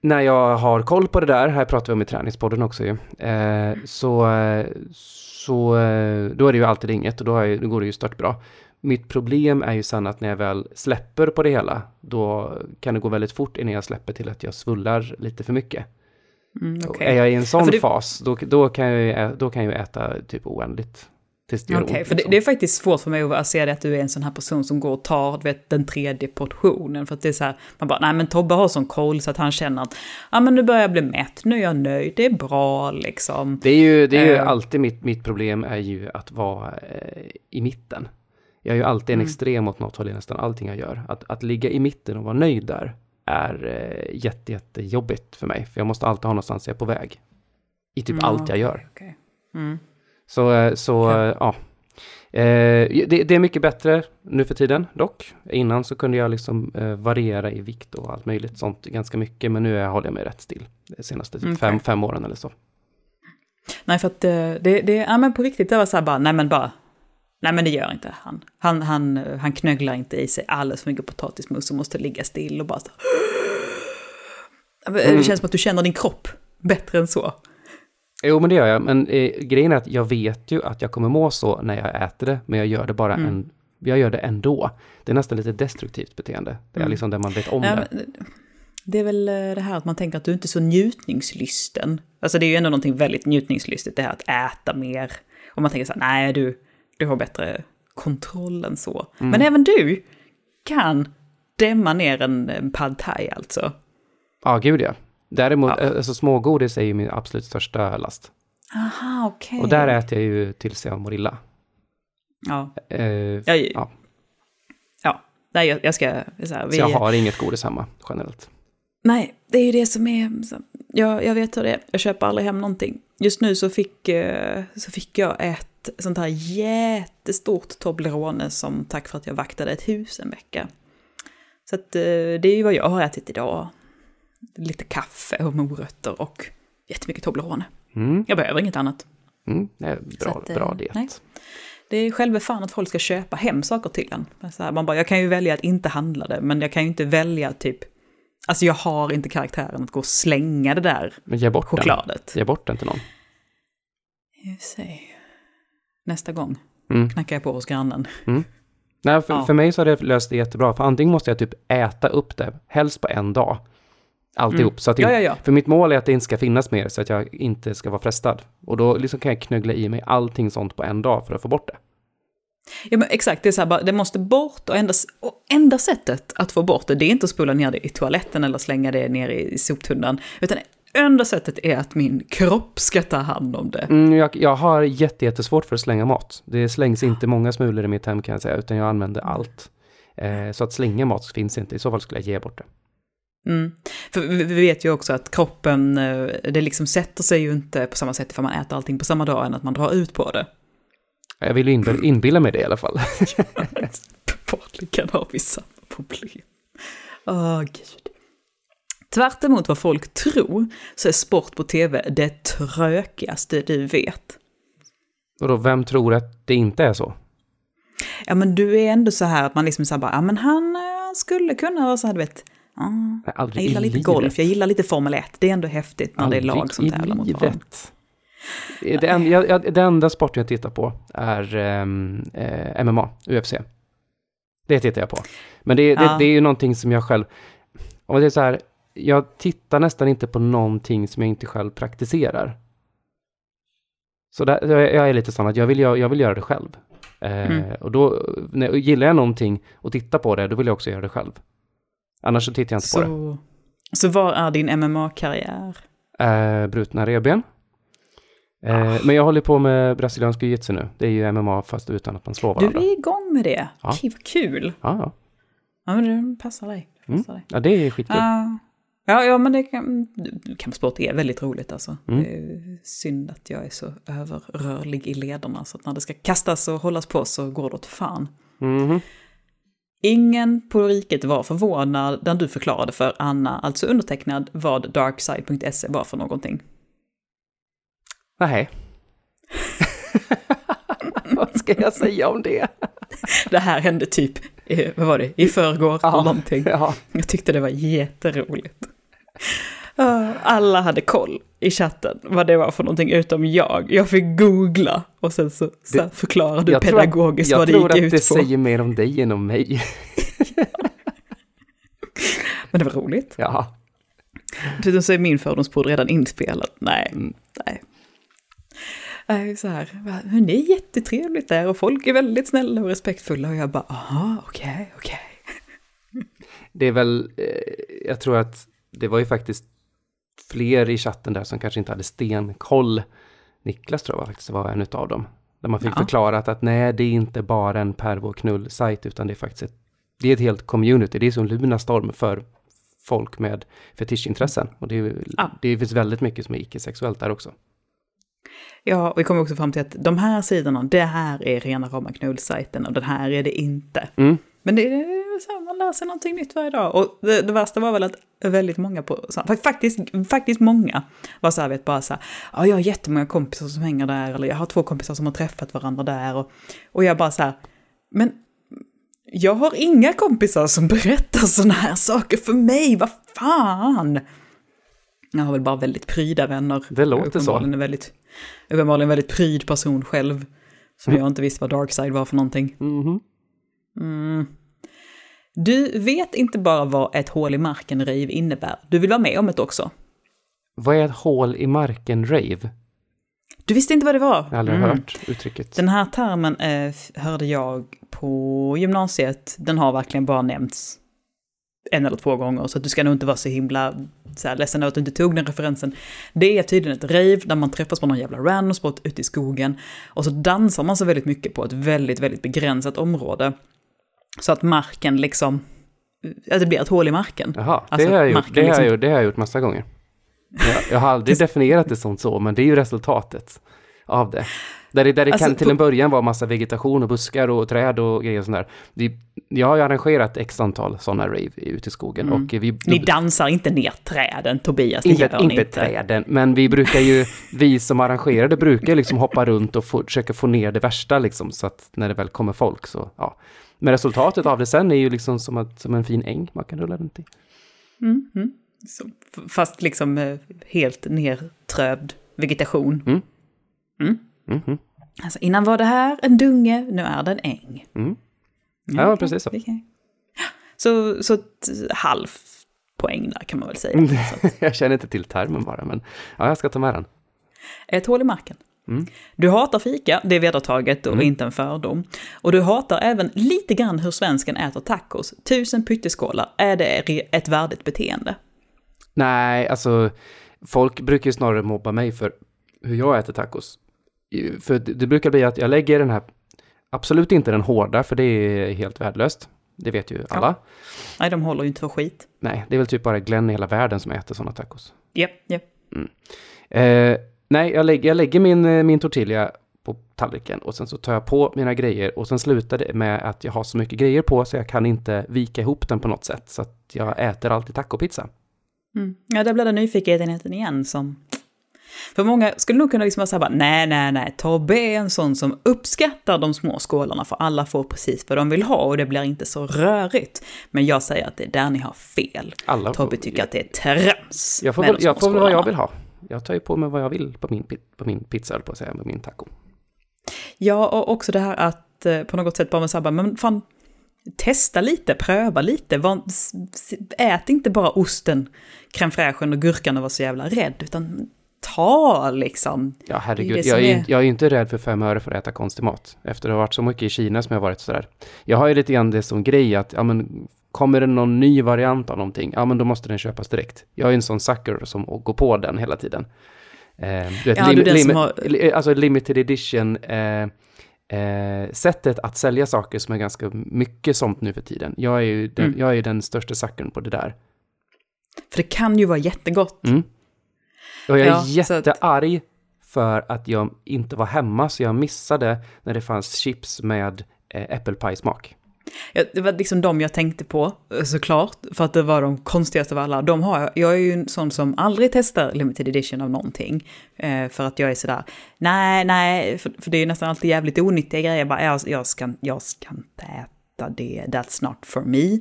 när jag har koll på det där, här pratar vi om i träningspodden också ju, eh, så, eh, så eh, då är det ju alltid inget och då, jag, då går det ju stört bra. Mitt problem är ju sen att när jag väl släpper på det hela, då kan det gå väldigt fort innan jag släpper till att jag svullar lite för mycket. Mm, okej. Är jag i en sån för det- fas, då, då, kan jag, då kan jag äta typ oändligt. Tills det gör ont. för det, liksom. det är faktiskt svårt för mig att se det att du är en sån här person som går och tar vet, den tredje portionen. För att det är så här, man bara, nej men Tobbe har sån koll så att han känner att, ja men nu börjar jag bli mätt, nu är jag nöjd, det är bra liksom. Det är ju, det är ju Eh. alltid mitt, mitt problem är ju att vara eh, i mitten. Jag är ju alltid en Mm. extrem åt något håll i nästan allting jag gör. Att, att ligga i mitten och vara nöjd där är eh, jätte, jättejobbigt för mig. För jag måste alltid ha någonstans jag är på väg. I typ Mm, allt jag gör. okej. Mm. Så, eh, så Ja. eh, ja. Eh, det, det är mycket bättre nu för tiden dock. Innan så kunde jag liksom eh, variera i vikt och allt möjligt sånt ganska mycket. Men nu är- håller jag mig rätt still. De senaste typ Okej. fem, fem åren eller så. Nej, för att eh, det, det, ja men på riktigt, det var så här bara, nej men bara, nej men det gör inte han. Han, han, eh, han knögglar inte i sig alldeles för mycket potatismos och måste ligga still och bara så. [GASPS] Det känns som att du känner din kropp bättre än så. Jo, men det gör jag. Men eh, grejen är att jag vet ju att jag kommer må så när jag äter det, men jag gör det bara Mm. en, jag gör det ändå. Det är nästan lite destruktivt beteende. Det är Mm. liksom där man vet om Ja, det. men det är väl eh, det här att man tänker att du inte är så njutningslysten. Alltså det är ju ändå någonting väldigt njutningslystigt, det här att äta mer. Och man tänker så här, nej du, du har bättre kontroll än så. Mm. Men även du kan dämma ner en, pad thai alltså. Ja, gud ja. Däremot, Ja. alltså smågodis är ju min absolut största last. Aha, okej. Och där äter jag ju tills jag mår illa. Ja, Eh, jag, ja. ja. Nej, jag, jag ska... Så här, vi, Så jag har inget godis hemma generellt. Nej, det är ju det som är... Så, jag, jag vet hur det är. Jag köper aldrig hem någonting. Just nu så fick, eh, så fick jag ett sånt här jättestort Toblerone som tack för att jag vaktade ett hus en vecka. Så att, eh, det är ju vad jag har ätit idag. Lite kaffe och morötter och jättemycket Toblerone. Mm. Jag behöver inget annat. Mm, det är bra, att, eh, bra diet. nej. Det är själva fan att folk ska köpa hem saker till en. Så här, man bara, jag kan ju välja att inte handla det, men jag kan ju inte välja typ... Alltså jag har inte karaktären att gå och slänga det där Men ge bort chokladet. den. Ge bort den till någon. Jag. Nästa gång Mm. knackar jag på hos grannen. Nej, för, Ja. för mig så har det löst det jättebra. För antingen måste jag typ äta upp det, helst på en dag. Alltihop. Mm. Så att Ja, inte- ja, ja. För mitt mål är att det inte ska finnas mer så att jag inte ska vara frestad. Och då liksom kan jag knöggla i mig allting sånt på en dag för att få bort det. Ja, men exakt, det är så här, det måste bort och enda, och enda sättet att få bort det, det är inte att spola ner det i toaletten eller slänga det ner i, soptunnan, utan enda sättet är att min kropp ska ta hand om det. Mm, jag, jag har jätte, jättesvårt för att slänga mat. Det slängs inte många smulor i mitt hem kan jag säga, utan jag använder allt. Eh, så att slänga mat finns inte, i så fall skulle jag ge bort det. Mm. För vi vet ju också att kroppen, eh, det liksom sätter sig ju inte på samma sätt för man äter allting på samma dag än att man drar ut på det. Jag vill inbilla, inbilla mig det i alla fall. [LAUGHS] Uppenbarligen har vi samma problem. Åh, gud. Tvärt emot vad folk tror så är sport på tv det trökigaste du vet. Och då, vem tror att det inte är så? Ja men du är ändå så här att man liksom säger bara, ja men han eh, skulle kunna vara så här, du vet. Aldrig jag gillar lite livet. golf, jag gillar lite Formel 1. Det är ändå häftigt när det är lag som tävlar mot varandra. Det, en, jag, jag, det enda sporten jag tittar på är ehm, eh, MMA, UFC. Det tittar jag på. Men det, det, Ja. det är ju någonting som jag själv... Och det är så här, jag tittar nästan inte på någonting som jag inte själv praktiserar. Så där, jag, är lite sån att jag vill, jag, jag vill göra det själv. Eh, Mm. Och då, när, gillar jag någonting och tittar på det, då vill jag också göra det själv. Annars så tittar jag inte på det. Så, så var är din MMA-karriär? Eh, brutna revben. Eh, Men jag håller på med brasiliansk jiu-jitsu nu. Det är ju MMA fast utan att man slår Du varandra. är igång med det? Ja. Okej, vad kul. Ja, ja. Ja, men det passar dig. Det Mm. Passar dig. ja, det är skitkul. Ja. Ja, ja, men det kan, kampsport är väldigt roligt alltså. Mm. Det är synd att jag är så överrörlig i lederna så att när det ska kastas och hållas på så går det åt fan. Mhm. Ingen på riket var förvånad när du förklarade för Anna, alltså undertecknad, vad darkside.se var för någonting. Nej. [LAUGHS] Vad ska jag säga om det? Det här hände typ, vad var det, i förrgår Ja. eller någonting. Ja. Jag tyckte det var jätteroligt. Ah, Alla hade koll i chatten vad det var för någonting utom jag. Jag fick googla och sen så, så förklarade du Jag tror att- pedagogiskt Jag vad det tror gick att ut det på. säger mer om dig än om mig. [LAUGHS] Men det var roligt. Ja. Dessutom så är min fördomspodd redan inspelad. Nej, Mm. nej. Nej, [LAUGHS] så här, det är jättetrevligt där och folk är väldigt snälla och respektfulla och jag bara, aha, okej, okej. Det är väl, eh, jag tror att det var ju faktiskt fler i chatten där som kanske inte hade stenkoll. Niklas tror jag faktiskt var en utav dem. Där man fick Ja. förklarat att nej, det är inte bara en pervo knull-sajt, utan det är faktiskt ett, det är ett helt community. Det är som Lunarstorm för folk med fetischintressen. Och det, är, Ja. det finns väldigt mycket som är icke-sexuellt där också. Ja, och vi kommer också fram till att de här sidorna, det här är rena rama knullsajten och den här är det inte. Mm. Men det är så här, man lär sig någonting nytt varje dag. Och det, det värsta var väl att väldigt många på, här, faktiskt, faktiskt många var så här, vet bara så här, ja jag har jättemånga kompisar som hänger där, eller jag har två kompisar som har träffat varandra där. Och, och jag bara så här, men jag har inga kompisar som berättar sådana här saker för mig, vad fan! Jag har väl bara väldigt pryda vänner. Det låter så. En väldigt, uppenbarligen en väldigt pryd person själv. Som jag inte visste vad Darkside var för någonting. Mhm. Mm. Du vet inte bara vad ett hål i marken-rave innebär, du vill vara med om det också. Vad är ett hål i marken-rave? Du visste inte vad det var? Jag har aldrig Mm. hört uttrycket. Den här termen eh, hörde jag på gymnasiet, den har verkligen bara nämnts en eller två gånger, så att du ska nog inte vara så himla så här, ledsen över att du inte tog den referensen. Det är tydligen ett rave där man träffas på någon jävla random spot ute i skogen och så dansar man så väldigt mycket på ett väldigt, väldigt begränsat område. Så att marken liksom, att det blir ett hål i marken. Jaha, Alltså, det, har jag gjort, det, har liksom- jag, gjort- det har jag gjort massa gånger. Jag, jag har aldrig definierat det som så, men det är ju resultatet av det. Där det, där det Alltså, kan till på- en början vara massa vegetation och buskar och träd och grejer och sånt där. Vi, jag har ju arrangerat x antal sådana rave ute i skogen och vi... Mm. Ni dansar inte ner träden, Tobias. Det inte, ni inte träden, men vi brukar ju, vi som arrangerade brukar liksom hoppa runt och få, försöka få ner det värsta liksom, så att när det väl kommer folk så, ja. Men resultatet av det sen är ju liksom som, att, som en fin äng man kan rulla runt i. Så, f- fast liksom eh, helt nertrövd vegetation. Mhm. Alltså innan var det här en dunge, nu är det en äng. Mm. Ja, okej, precis så. Så, så ett halv poäng där kan man väl Mm. säga. Att, [LAUGHS] jag känner inte till termen bara, men ja, jag ska ta med den. ett hål i marken. Mm. Du hatar fika, det är vedertaget och inte en fördom. Och du hatar även lite grann hur svensken äter tacos. Tusen pytteskålar, är det ett värdigt beteende? Nej, alltså folk brukar ju snarare mobba mig för hur jag äter tacos. För det, brukar bli att jag lägger den här, absolut inte den hårda, för det är helt värdelöst. Det vet ju alla. Nej, de håller ju inte för skit. Nej, det är väl typ bara Glenn i hela världen som äter sådana tacos. Japp, japp. Eh, nej, jag lägger, jag lägger min, eh, min tortilla på tallriken och sen så tar jag på mina grejer och sen slutar det med att jag har så mycket grejer på så jag kan inte vika ihop den på något sätt. Så att jag äter alltid tacopizza. Mm. Ja, där blir det nyfikenheten igen som... För många skulle nog kunna liksom vara bara, nej, nej, nej, Tobbe är en sån som uppskattar de små skålarna för alla får precis vad de vill ha och det blir inte så rörigt. Men jag säger att det är där ni har fel. Alla Tobbe tycker att det är trams Jag får med väl, jag får väl vad jag vill ha. Jag tar ju på mig vad jag vill på min, på min pizza, på att säga, på min taco. Ja, och också det här att eh, på något sätt bara med bara, men fan, testa lite, pröva lite. Var, ät inte bara osten, crème fraîchen och gurkan och var så jävla rädd, utan ta liksom. Ja, herregud. det Jag är, är- inte- jag är inte rädd för fem öre för att äta konstig mat. Efter att ha varit så mycket i Kina som jag varit sådär. Jag har ju lite grann det som grej att, ja men, kommer det någon ny variant av någonting, ja men då måste den köpas direkt. Jag är en sån sucker som går på den hela tiden. Eh, du vet, Ja, du är den som har- alltså limited edition, eh, eh, sättet att sälja saker som är ganska mycket sånt nu för tiden. Jag är ju den, Mm. jag är den största suckern på det där. För det kan ju vara jättegott. Mm. Och jag är Ja, så att- jättearg för att jag inte var hemma så jag missade när det fanns chips med eh, äppelpajsmak. Ja, det var liksom de jag tänkte på, eh, såklart, för att det var de konstigaste av alla. De har jag, jag är ju en sån som aldrig testar limited edition av någonting. Eh, för att jag är sådär, nej, nej, för, för det är ju nästan alltid jävligt onyttiga grejer. Jag bara, jag, jag, ska, jag ska inte äta det, that's not for me.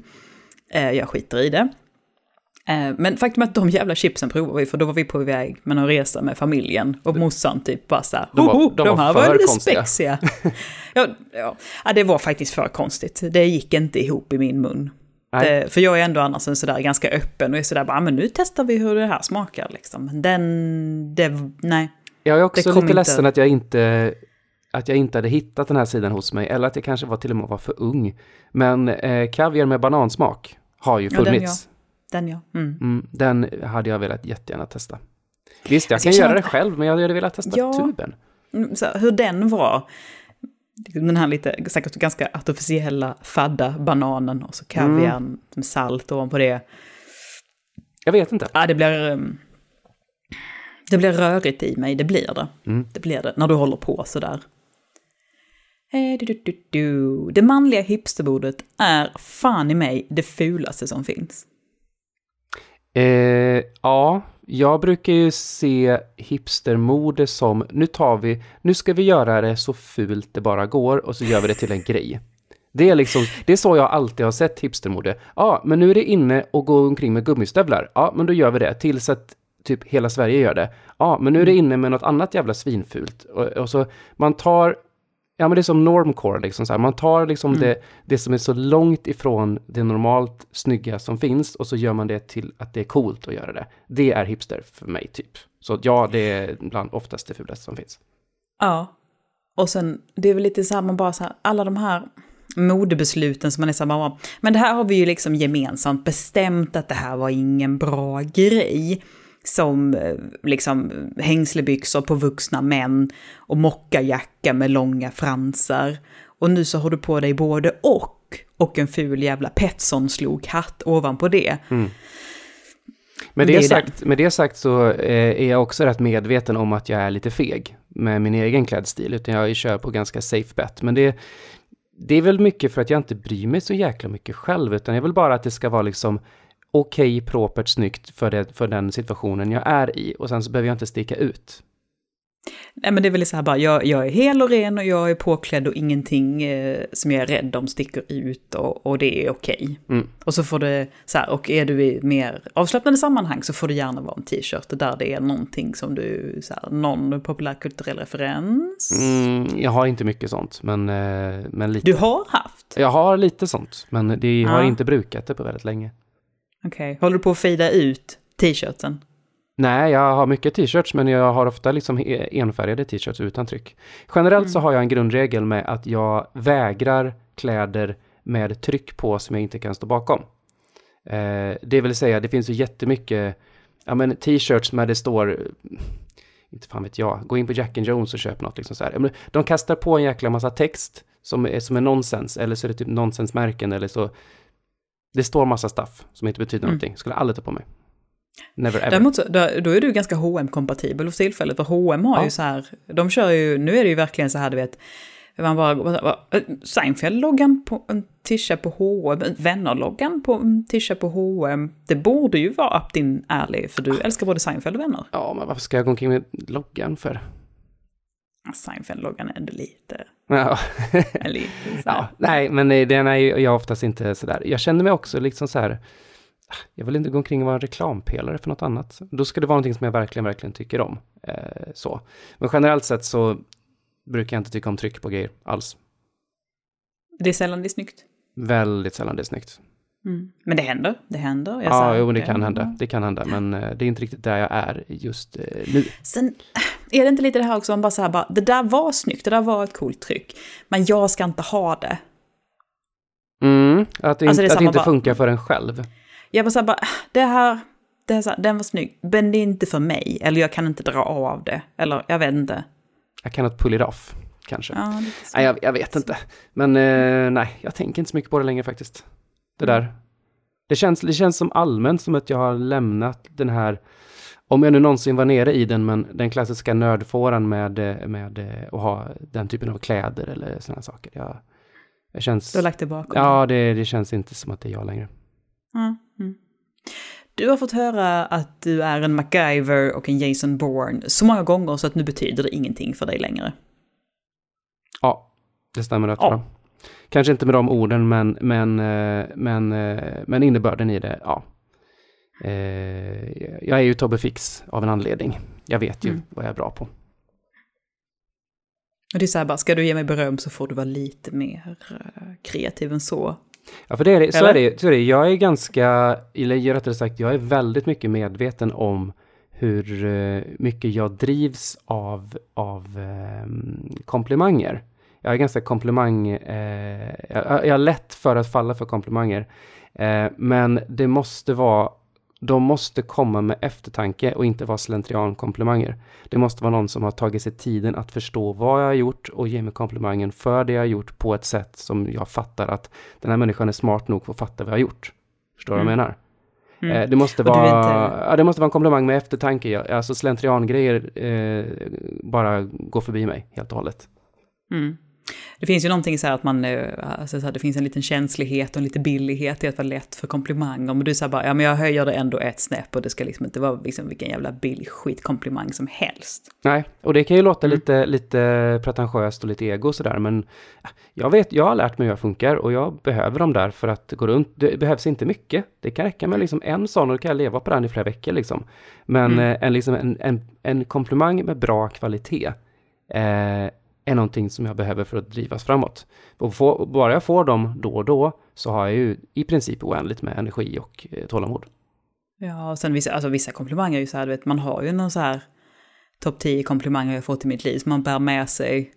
Eh, jag skiter i det. Eh, Men faktum är att de jävla chipsen provade vi, för då var vi på väg med en resa med familjen. Och morsan typ bara såhär, De var- "Hoho, de de var här för var lite konstiga." spexiga. ja, ja. ja, det var faktiskt för konstigt. Det gick inte ihop i min mun. Det, för jag är ändå annars en sådär ganska öppen och är sådär bara, "Ah, men nu testar vi hur det här smakar liksom. Men den, det, nej. Jag är också lite inte- ledsen att jag inte att jag inte hade hittat den här sidan hos mig, eller att jag kanske var till och med var för ung. Men eh, kaviar med banansmak har ju Ja, den ja. Mm. Mm, den hade jag velat jättegärna testa. Visst, jag Alltså, kan jag göra det själv, men jag hade velat testa Ja. tuben. Mm, Så hur den var. Den här lite, säkert ganska artificiella, fadda bananen och så kaviar med salt ovanpå det. Jag vet inte. Ja, det blir... um, Det blir rörigt i mig, det blir det. Mm. Det blir det, när du håller på sådär. Eh. Det manliga hipsterbordet är fan i mig det fulaste som finns. Eh, ja, jag brukar ju se hipstermode som, nu tar vi, nu ska vi göra det så fult det bara går och så gör vi det till en grej. Det är liksom, det är så jag alltid har sett hipstermode. Ja, men nu är det inne och gå omkring med gummistövlar. Ja, men då gör vi det tills att typ hela Sverige gör det. Ja, men nu är det inne med något annat jävla svinfult. Och, och så man tar, ja men det är som normcore liksom så här. Man tar liksom det, det som är så långt ifrån det normalt snygga som finns och så gör man det till att det är coolt att göra det. Det är hipster för mig typ. Så ja, det är bland oftast det fulaste som finns. Ja. Och sen, det är väl lite så här, man bara så här, alla de här modebesluten som man är så här, bara, men det här har vi ju liksom gemensamt bestämt att det här var ingen bra grej. Som liksom hängslebyxor på vuxna män och mockajacka med långa fransar. Och nu så har du på dig både och, och en ful jävla Petson-slok-hatt ovanpå det. Med Det det, sagt, med det sagt så eh, är jag också rätt medveten om att jag är lite feg. med min egen klädstil, utan jag kör på ganska safe bet. Men det, det är väl mycket för att jag inte bryr mig så jäkla mycket själv, utan jag vill bara att det ska vara liksom okej, okay, propert, snyggt för, det, för den situationen jag är i. Och sen så behöver jag inte sticka ut. Nej men det är väl så här bara, jag, jag är hel och ren och jag är påklädd och ingenting eh, som jag är rädd om sticker ut och, och det är okej. Okay. Mm. Och så får det, så här, och är du i mer avslappnade sammanhang så får det gärna vara en t-shirt där det är någonting som du, så här, någon populärkulturell referens. Mm, jag har inte mycket sånt, men, eh, men lite. Du har haft? Jag har lite sånt, men det har inte brukat det på väldigt länge. Okej, okay. håller du på att fejda ut t-shirten? Nej, jag har mycket t-shirts, men jag har ofta liksom enfärgade t-shirts utan tryck. Generellt mm. så har jag en grundregel med att jag vägrar kläder med tryck på som jag inte kan stå bakom. Eh, det vill säga, det finns ju jättemycket ja, men t-shirts med det står, inte fan vet jag, gå in på Jack and Jones och köp något. Liksom så här. De kastar på en jäkla massa text som är, som är nonsens, eller så är det typ nonsensmärken, eller så. Det står massa stuff som inte betyder mm. någonting, skulle aldrig ta på mig. Never ever. Däremot så, då, är du ganska hm kompatibel för tillfället, för H&M har ja. ju så här, de kör ju, nu är det ju verkligen så här, du vet, man bara, Seinfeld-loggan på en tisha på H&M, Vänner-loggan på en tisha på H&M. Det borde ju vara up din alley, för du älskar både Seinfeld och Vänner. Ja, men varför ska jag gå omkring med loggan för? Seinfeld-loggan ändå lite... Ja. lite ja. Nej, men den är ju jag oftast inte sådär. Jag känner mig också liksom så här, jag vill inte gå omkring och vara en reklampelare för något annat. Då ska det vara någonting som jag verkligen, verkligen tycker om. Eh, så. Men generellt sett så brukar jag inte tycka om tryck på grejer alls. Det är sällan det är snyggt. Väldigt sällan det är snyggt. Mm. Men det händer, det händer. Jag ja, jo, det kan hända. Det kan hända, men eh, det är inte riktigt där jag är just eh, nu. Sen är det inte lite det här också, man bara så här, bara, det där var snyggt, det där var ett coolt tryck, men jag ska inte ha det. Mm, att det, alltså, det, att det inte bara, funkar för en själv. Jag bara så här, bara, det här, det här, så här, den var snygg, men det är inte för mig. Eller jag kan inte dra av det. Eller jag vet inte. Jag kan inte pull it off, kanske. Ja, nej, jag, jag, vet inte. Men eh, nej, jag tänker inte så mycket på det längre faktiskt. Det där. Det känns, det känns som allmänt som att jag har lämnat den här, om jag nu någonsin var nere i den, men den klassiska nördfåran med, med eh, att ha den typen av kläder eller sådana saker. Jag, jag känns... Du har lagt det bakom? Ja, det, det känns inte som att det är jag längre. Mm. Du har fått höra att du är en MacGyver och en Jason Bourne så många gånger så att nu betyder det ingenting för dig längre. Ja, det stämmer rätt ja. bra. Kanske inte med de orden, men, men, eh, men, eh, men innebörden i det, ja. Eh, jag är ju Tobbe Fix av en anledning. Jag vet ju mm. vad jag är bra på. Och det är så här bara, ska du ge mig beröm så får du vara lite mer kreativ än så. Ja, för det är det, så, är det, så är det. Jag är ganska, eller rättare sagt, jag är väldigt mycket medveten om hur eh, mycket jag drivs av, av eh, komplimanger. Jag är ganska komplimang... Eh, jag, jag är lätt för att falla för komplimanger. Eh, men det måste vara de måste komma med eftertanke och inte vara slentriankomplimanger. Det måste vara någon som har tagit sig tiden att förstå vad jag har gjort och ge mig komplimangen för det jag har gjort på ett sätt som jag fattar att den här människan är smart nog för att fatta vad jag har gjort. Förstår du mm. vad jag mm. menar? Mm. Eh, det, måste vara, inte... ja, det måste vara en komplimang med eftertanke. Alltså slentriangrejer eh, bara går förbi mig helt och hållet. Mm. Det finns ju någonting så här att man, eh, alltså så här, det finns en liten känslighet och en lite billighet i att vara lätt för komplimanger. Men du säger bara, ja men jag höjer det ändå ett snäpp och det ska liksom inte vara liksom vilken jävla billig skitkomplimang som helst. Nej, och det kan ju låta mm. lite, lite pretentiöst och lite ego sådär, men jag vet, jag har lärt mig hur jag funkar och jag behöver dem där för att gå runt. Det behövs inte mycket. Det kan räcka med liksom en sån och då kan jag leva på den i flera veckor liksom. Men mm. Eh, en, liksom en, en, en komplimang med bra kvalitet eh, är någonting som jag behöver för att drivas framåt. Och få, bara jag får dem då och då så har jag ju i princip oändligt med energi och eh, tålamod. Ja, och sen vissa, alltså vissa komplimanger är ju så här, du vet, man har ju någon så här topp 10 komplimanger jag fått i mitt liv som man bär med sig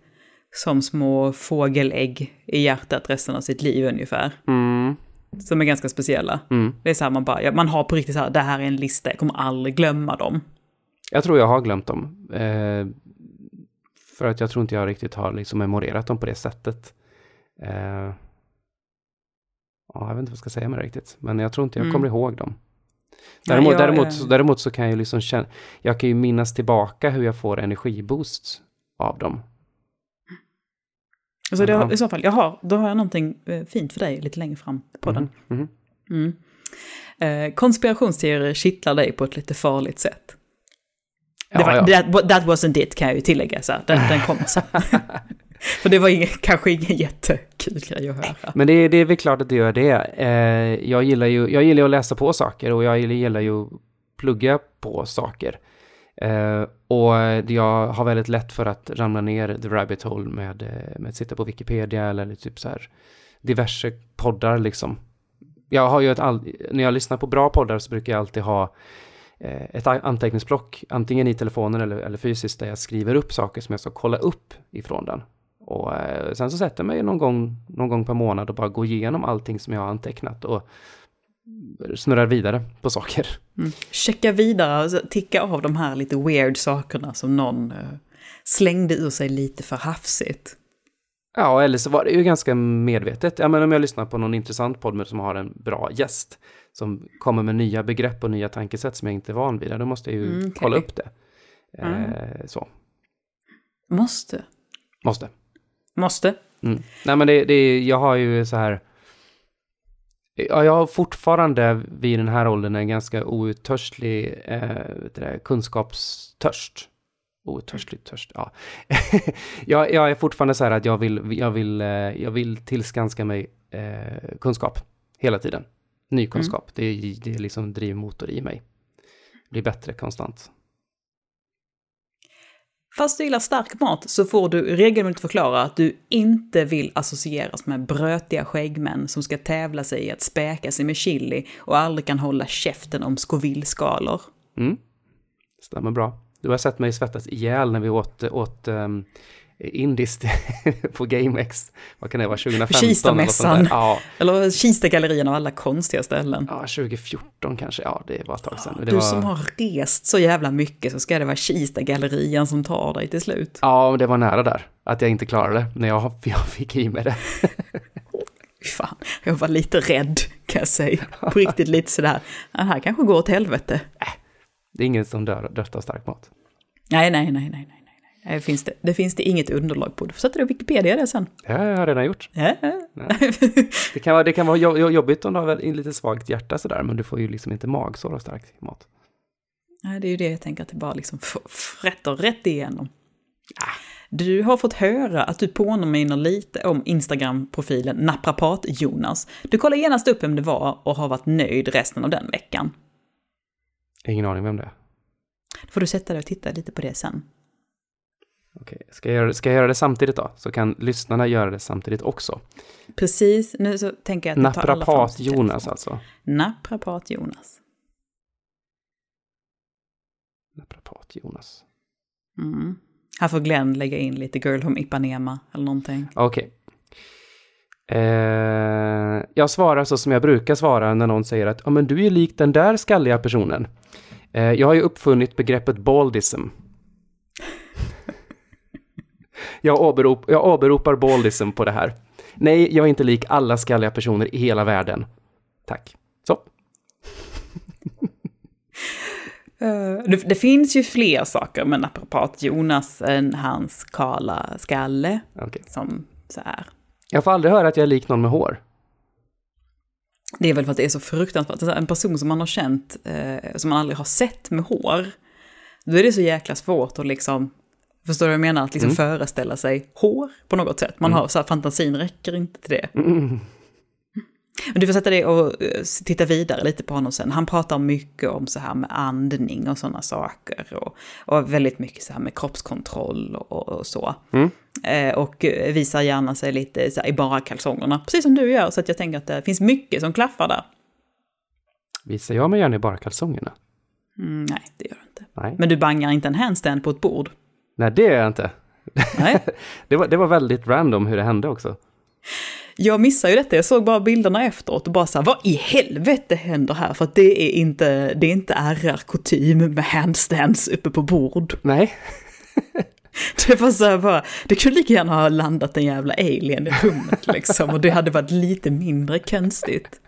som små fågelägg i hjärtat resten av sitt liv ungefär. Mm. Som är ganska speciella. Mm. Det är så här man bara, man har på riktigt så här, det här är en lista, jag kommer aldrig glömma dem. Jag tror jag har glömt dem. Eh, för att jag tror inte jag riktigt har liksom memorerat dem på det sättet. Eh, ja, jag vet inte vad jag ska säga med det riktigt, men jag tror inte jag mm. kommer ihåg dem. Däremot, ja, jag, däremot, äh... däremot så kan jag liksom känna, jag kan ju minnas tillbaka hur jag får energiboost av dem. Alltså det. I så fall, jag har, då har jag någonting eh, fint för dig lite längre fram på den. Mhm. Mm. Eh, konspirationsteorier kittlar dig på ett lite farligt sätt. Det Ja, var, ja. That, that wasn't it kan jag ju tillägga, så. Den, den kommer sen. [LAUGHS] [LAUGHS] för det var ingen, kanske ingen jättekul grej att höra. Men det, det är väl klart att det gör det. Eh, jag, gillar ju, jag gillar att läsa på saker och jag gillar ju att plugga på saker. Eh, och jag har väldigt lätt för att ramla ner the rabbit hole med, eh, med att sitta på Wikipedia eller typ så här diverse poddar liksom. Jag har ju ett all, när jag lyssnar på bra poddar så brukar jag alltid ha ett a- anteckningsblock, antingen i telefonen eller, eller fysiskt, där jag skriver upp saker som jag ska kolla upp ifrån den. Och eh, sen så sätter jag mig någon gång, någon gång per månad och bara går igenom allting som jag har antecknat och snurrar vidare på saker. Mm. Checka vidare, alltså, ticka av de här lite weird sakerna som någon eh, slängde ur sig lite för hafsigt. Ja, eller så var det ju ganska medvetet. Ja, men om jag lyssnar på någon intressant podd med- som har en bra gäst som kommer med nya begrepp och nya tankesätt som jag inte är van vid, då måste jag ju Mm, kolla upp det. Mm. Eh, så, Måste. måste. Måste. Mm. Nej, men det, det, jag har ju så här... Ja, jag har fortfarande vid den här åldern en ganska outtörslig eh, kunskapstörst. Outtörslig törst, ja. [LAUGHS] jag, jag är fortfarande så här att jag vill, jag vill, eh, jag vill tillskanska mig eh, kunskap hela tiden. Ny kunskap, det, är, det är liksom drivmotor i mig. Blir bättre konstant. Fast du gillar stark mat så får du regelbundet förklara att du inte vill associeras med brötiga skäggmän som ska tävla sig i att späka sig med chili och aldrig kan hålla käften om Scoville-skalor. Mm. Stämmer bra. Du har sett mig svettas ihjäl när vi åt, åt um, indiskt [LAUGHS] på GameX. Vad kan det vara, 2015? eller något sånt där. Kistamässan. Ja, Eller Kista-gallerierna av alla konstiga ställen. ja, 2014 kanske. Ja, det var ett tag sedan. Det du var... som har rest så jävla mycket så ska det vara Kista-gallerian som tar dig till slut. Ja, det var nära där. Att jag inte klarade det när jag, jag fick i mig det. [LAUGHS] Fan, jag var lite rädd kan jag säga. På riktigt lite sådär, det här kanske går åt helvete. Det är ingen som dör, dött av stark mat. Nej, nej, nej, nej, nej. Det, finns det, det finns det inget underlag på. Du får sätta det i Wikipedia det sen. Har jag redan gjort. Ja. Det kan vara, det kan vara jo- jo- jobbigt om du har in lite svagt hjärta sådär, men du får ju liksom inte magsår av stark mat. Nej, det är ju det jag tänker att det bara liksom frätter rätt igenom. Du har fått höra att du påminner lite om Instagram-profilen Naprapat-Jonas. Du kollar genast upp vem det var och har varit nöjd resten av den veckan. Ingen aning vem det är. Då får du sätta dig och titta lite på det sen. Okej, ska jag, göra, ska jag göra det samtidigt då? Så kan lyssnarna göra det samtidigt också. Precis, nu så tänker jag att du tar alla fram Naprapat Jonas alltså. Naprapat-Jonas. Naprapat Jonas. Mm. Här får Glenn lägga in lite Girl Home Ipanema eller någonting. Okej. Eh, jag svarar så som jag brukar svara när någon säger att ja, men du är lik den där skalliga personen. Eh, jag har ju uppfunnit begreppet baldism. Jag, åberop, jag åberopar baldism på det här. Nej, jag är inte lik alla skalliga personer i hela världen. Tack. Så. [LAUGHS] Eh, det, det finns ju fler saker med naprapat Jonas än hans kala skalle. Okej. Som så här. Jag får aldrig höra att jag är lik någon med hår. Det är väl för att det är så fruktansvärt. Så här, En person som man har känt, eh, som man aldrig har sett med hår. Då är det så jäkla svårt att liksom, förstår du vad jag menar? Att liksom Mm. föreställa sig hår på något sätt. Man har så här, fantasin räcker inte till det. Mm. Men du får sätta dig och eh, titta vidare lite på honom sen. Han pratar mycket om så här med andning och sådana saker. Och, och väldigt mycket så här med kroppskontroll och, och så. Mm. Eh, och eh, visar gärna sig lite så här, i bara kalsongerna. Precis som du gör. Så att jag tänker att det finns mycket som klaffar där. Visar jag mig gärna i bara kalsongerna? Mm, nej, det gör du inte. Nej. Men du bangar inte en handstand på ett bord. Nej, det är jag inte. Nej. [LAUGHS] Det var, det var väldigt random hur det hände också. Jag missade ju detta, jag såg bara bilderna efteråt och bara så här, vad i helvete händer här? För att det är inte, det är inte RR-kutym med handstands uppe på bord. Nej, [LAUGHS] Det var så här bara, det kunde lika gärna ha landat en jävla alien i rummet liksom. Och det hade varit lite mindre konstigt.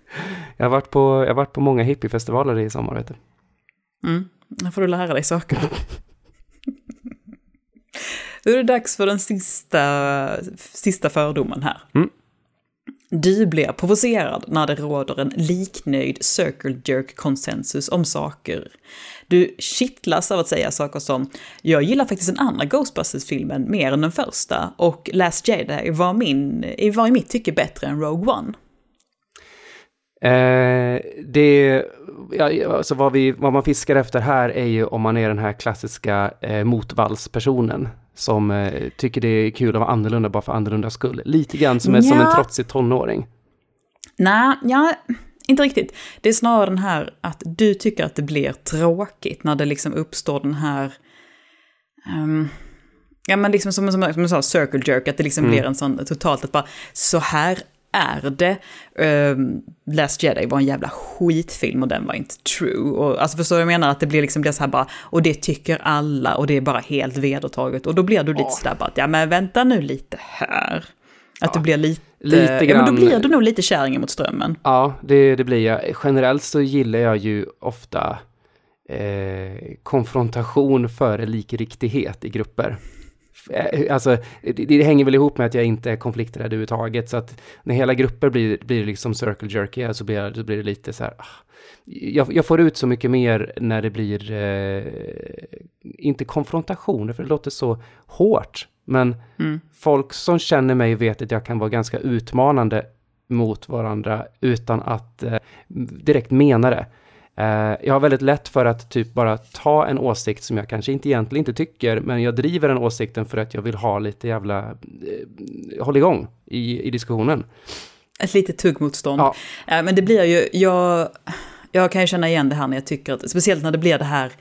jag har varit på, jag har varit på många hippiefestivaler i sommar, vet du. Mm, då får du lära dig saker. [LAUGHS] Nu är det dags för den sista, sista fördomen här. Mm. Du blir provocerad när det råder en liknöjd circle jerk konsensus om saker. Du kittlas av att säga saker som “Jag gillar faktiskt den andra Ghostbusters-filmen mer än den första” och “Last Jedi var, min, var i mitt tycke bättre än Rogue One”. Eh, det, ja, alltså vad, vi, vad man fiskar efter här är ju om man är den här klassiska eh, motvallspersonen som eh, tycker det är kul att vara annorlunda bara för annorlunda skull. Lite grann som, en, som en trotsig tonåring. Nej, ja, inte riktigt. Det är snarare den här att du tycker att det blir tråkigt när det liksom uppstår den här... Um, ja, men liksom som, som, som jag sa, circle jerk, att det liksom mm. blir en sån totalt att bara så här är det. Um, Last Jedi var en jävla skitfilm och den var inte true. Och, alltså förstår du jag menar? Att det blir liksom det så här bara, och det tycker alla och det är bara helt vedertaget. Och då blir du lite oh. sådär bara att, ja men vänta nu lite här. Att ja, du blir lite, lite grann, ja men då blir du nog lite kärringen mot strömmen. Ja, det, det blir jag. Generellt så gillar jag ju ofta eh, konfrontation före likriktighet i grupper. Eh, alltså, det, det, hänger väl ihop med att jag inte är konflikträdd överhuvudtaget, så att när hela grupper blir, blir liksom circle jerky så blir, så blir det lite så här, ah, jag, jag, får ut så mycket mer när det blir, eh, inte konfrontationer, för det låter så hårt, men mm. folk som känner mig vet att jag kan vara ganska utmanande mot varandra utan att eh, direkt mena det. Eh, jag har väldigt lätt för att typ bara ta en åsikt som jag kanske inte egentligen inte tycker, men jag driver den åsikten för att jag vill ha lite jävla eh, håll igång i, i diskussionen. Ett litet tuggmotstånd. Ja. Eh, men det blir ju, jag, jag kan ju känna igen det här när jag tycker att, speciellt när det blir det här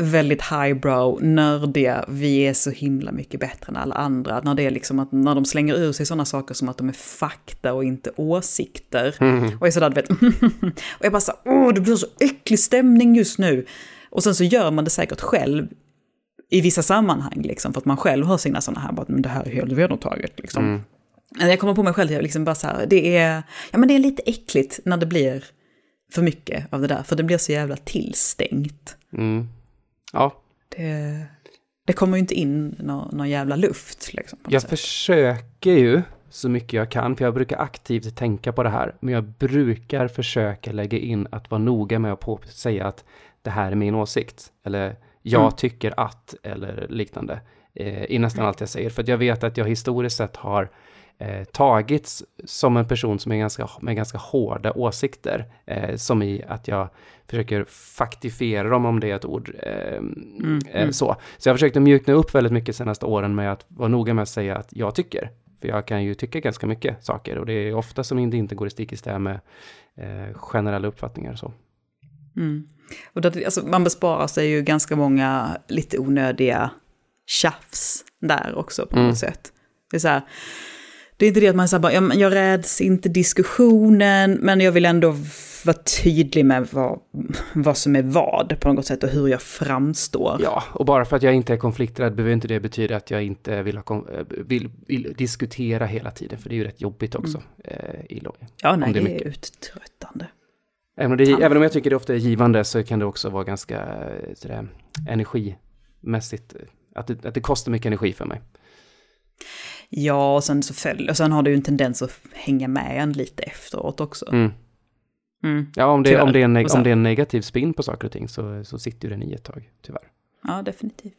väldigt highbrow, nördiga, vi är så himla mycket bättre än alla andra. När det är liksom att när de slänger ur sig sådana saker som att de är fakta och inte åsikter. Mm. Och är sådär, du vet, [LAUGHS] och jag bara så åh, det blir så äcklig stämning just nu. Och sen så gör man det säkert själv i vissa sammanhang, liksom, för att man själv har sina sådana här, bara, men det här är helt vedertaget. Liksom. Mm. Jag kommer på mig själv, jag liksom bara så här, det är, ja men det är lite äckligt när det blir för mycket av det där, för det blir så jävla tillstängt. Mm. Ja. Det, det kommer ju inte in någon, någon jävla luft. Liksom, jag sätt. försöker ju så mycket jag kan, för jag brukar aktivt tänka på det här, men jag brukar försöka lägga in att vara noga med att säga att det här är min åsikt, eller jag mm. tycker att, eller liknande, eh, i nästan mm. allt jag säger. För jag vet att jag historiskt sett har eh, tagits som en person som är ganska, med ganska hårda åsikter. Eh, som i att jag försöker faktifiera dem, om det är ett ord. Eh, mm, eh, mm. Så. så jag försökte mjukna upp väldigt mycket senaste åren med att vara noga med att säga att jag tycker. För jag kan ju tycka ganska mycket saker och det är ofta som det inte går i stick i stäv med eh, generella uppfattningar. Så. Mm. Och det, alltså, man besparar sig ju ganska många lite onödiga tjafs där också på något mm. sätt. Det är så här, det är inte det att man säger bara, jag, jag räds inte diskussionen, men jag vill ändå vara tydlig med vad, vad som är vad på något sätt och hur jag framstår. Ja, och bara för att jag inte är konflikträdd behöver inte det betyda att jag inte vill, ha, eh, vill, vill diskutera hela tiden, för det är ju rätt jobbigt också. Mm. Eh, i ja, nej, det är, det är uttröttande. Även om, det, även om jag tycker det ofta är givande så kan det också vara ganska eh, sådär, energimässigt, att det, att det kostar mycket energi för mig. Ja, och sen så följer, och sen har det ju en tendens att hänga med en lite efteråt också. Mm. Mm. Ja, om det, om, det är en, om det är en negativ spin på saker och ting så, så sitter ju den i ett tag, tyvärr. Ja, definitivt.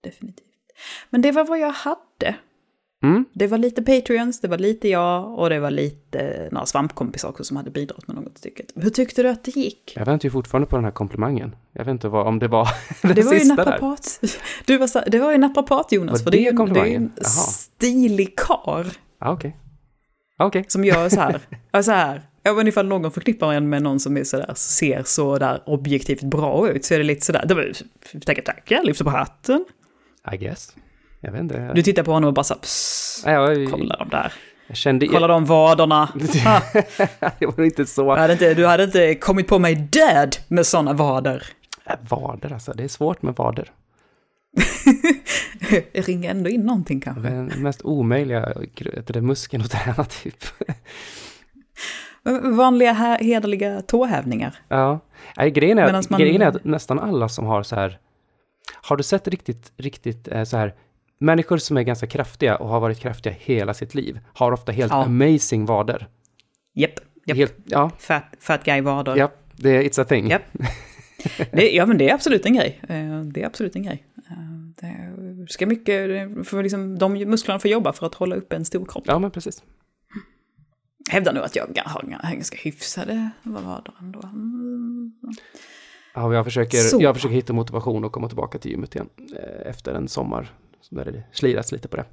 Definitivt. Men det var vad jag hade. Mm. Det var lite Patreons, det var lite jag och det var lite några svampkompisar också som hade bidragit med något stycket. Hur tyckte du att det gick? Jag väntar ju fortfarande på den här komplimangen. Jag vet inte vad, om det var [LAUGHS] den det var sista ju naprapat. där. Du var så, det var ju naprapat Jonas, var för det, det, är, är en. Stilig kar. Ah. Okay. okay. Som gör så här, [LAUGHS] så här. Ja, men ifall någon förknippar en med någon som är sådär, ser så där objektivt bra ut så är det lite sådär, det tackar tackar, lyfter på hatten. I guess. Jag vet inte. Du tittar på honom och bara så ja, jag, kolla de där. Jag kände... Kolla de vaderna. [LAUGHS] det var inte så. Du hade inte, du hade inte kommit på mig död med sådana vader. Äh, vader alltså, det är svårt med vader. [LAUGHS] [LAUGHS] ringer ändå in någonting kanske. Den mest omöjliga det muskeln att träna [LAUGHS] typ. Vanliga hederliga tåhävningar. Ja. Nej, grejen, är, man... grejen är att nästan alla som har så här, har du sett riktigt, riktigt eh, så här Människor som är ganska kraftiga och har varit kraftiga hela sitt liv har ofta helt Ja. amazing vader. Japp, japp. Helt, ja, Fat, fat guy vader. ja, det är it's a thing. Japp. [LAUGHS] Det, ja, men det är absolut en grej. Eh, Det är absolut en grej. Eh, Det ska mycket, för liksom, de musklerna får jobba för att hålla upp en stor kropp. Ja, men precis. Jag hävdar nog att jag har ganska hyfsade vader ändå. Mm. Ja, jag, försöker, Så. jag försöker hitta motivation och komma tillbaka till gymmet igen eh, efter en sommar. Så där det slirats lite på det.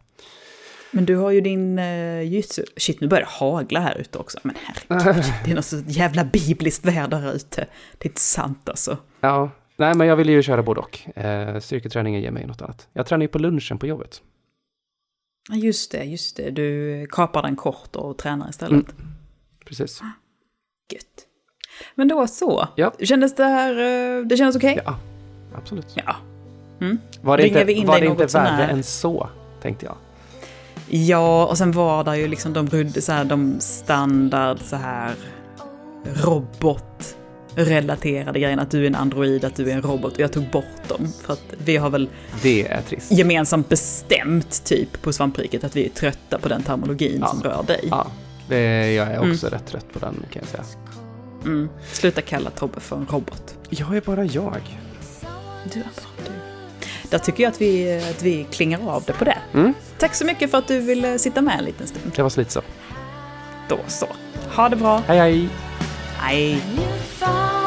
Men du har ju din uh, jujutsu. Shit, nu börjar det hagla här ute också. Men herregud, [LAUGHS] det är något så jävla bibliskt väder här ute. Det är inte sant alltså. Ja, nej men jag vill ju köra både och. Eh, styrketräningen ger mig något annat. Jag tränar ju på lunchen på jobbet. Just det, just det. Du kapar den kort och tränar istället. Precis. Gött. Men då så. Ja. Kändes det här, eh, det kändes okej? Ja, absolut. Ja. Mm. Var det Ringer inte, var det inte värre än så, tänkte jag. Ja, och sen var det ju liksom de, så här, de standard så här robotrelaterade grejerna. Att du är en android, att du är en robot. Och jag tog bort dem. För att vi har väl Det är trist. gemensamt bestämt typ på svampriket att vi är trötta på den terminologin Ja. som rör dig. Ja, det, jag är också rätt trött på den kan jag säga. Mm. Sluta kalla Tobbe för en robot. Jag är bara jag. Du är bara du. Där tycker jag att vi, att vi klingar av det på det. Mm. Tack så mycket för att du ville sitta med en liten stund. Det var lite så. Då så. Ha det bra. Hej hej! Bye.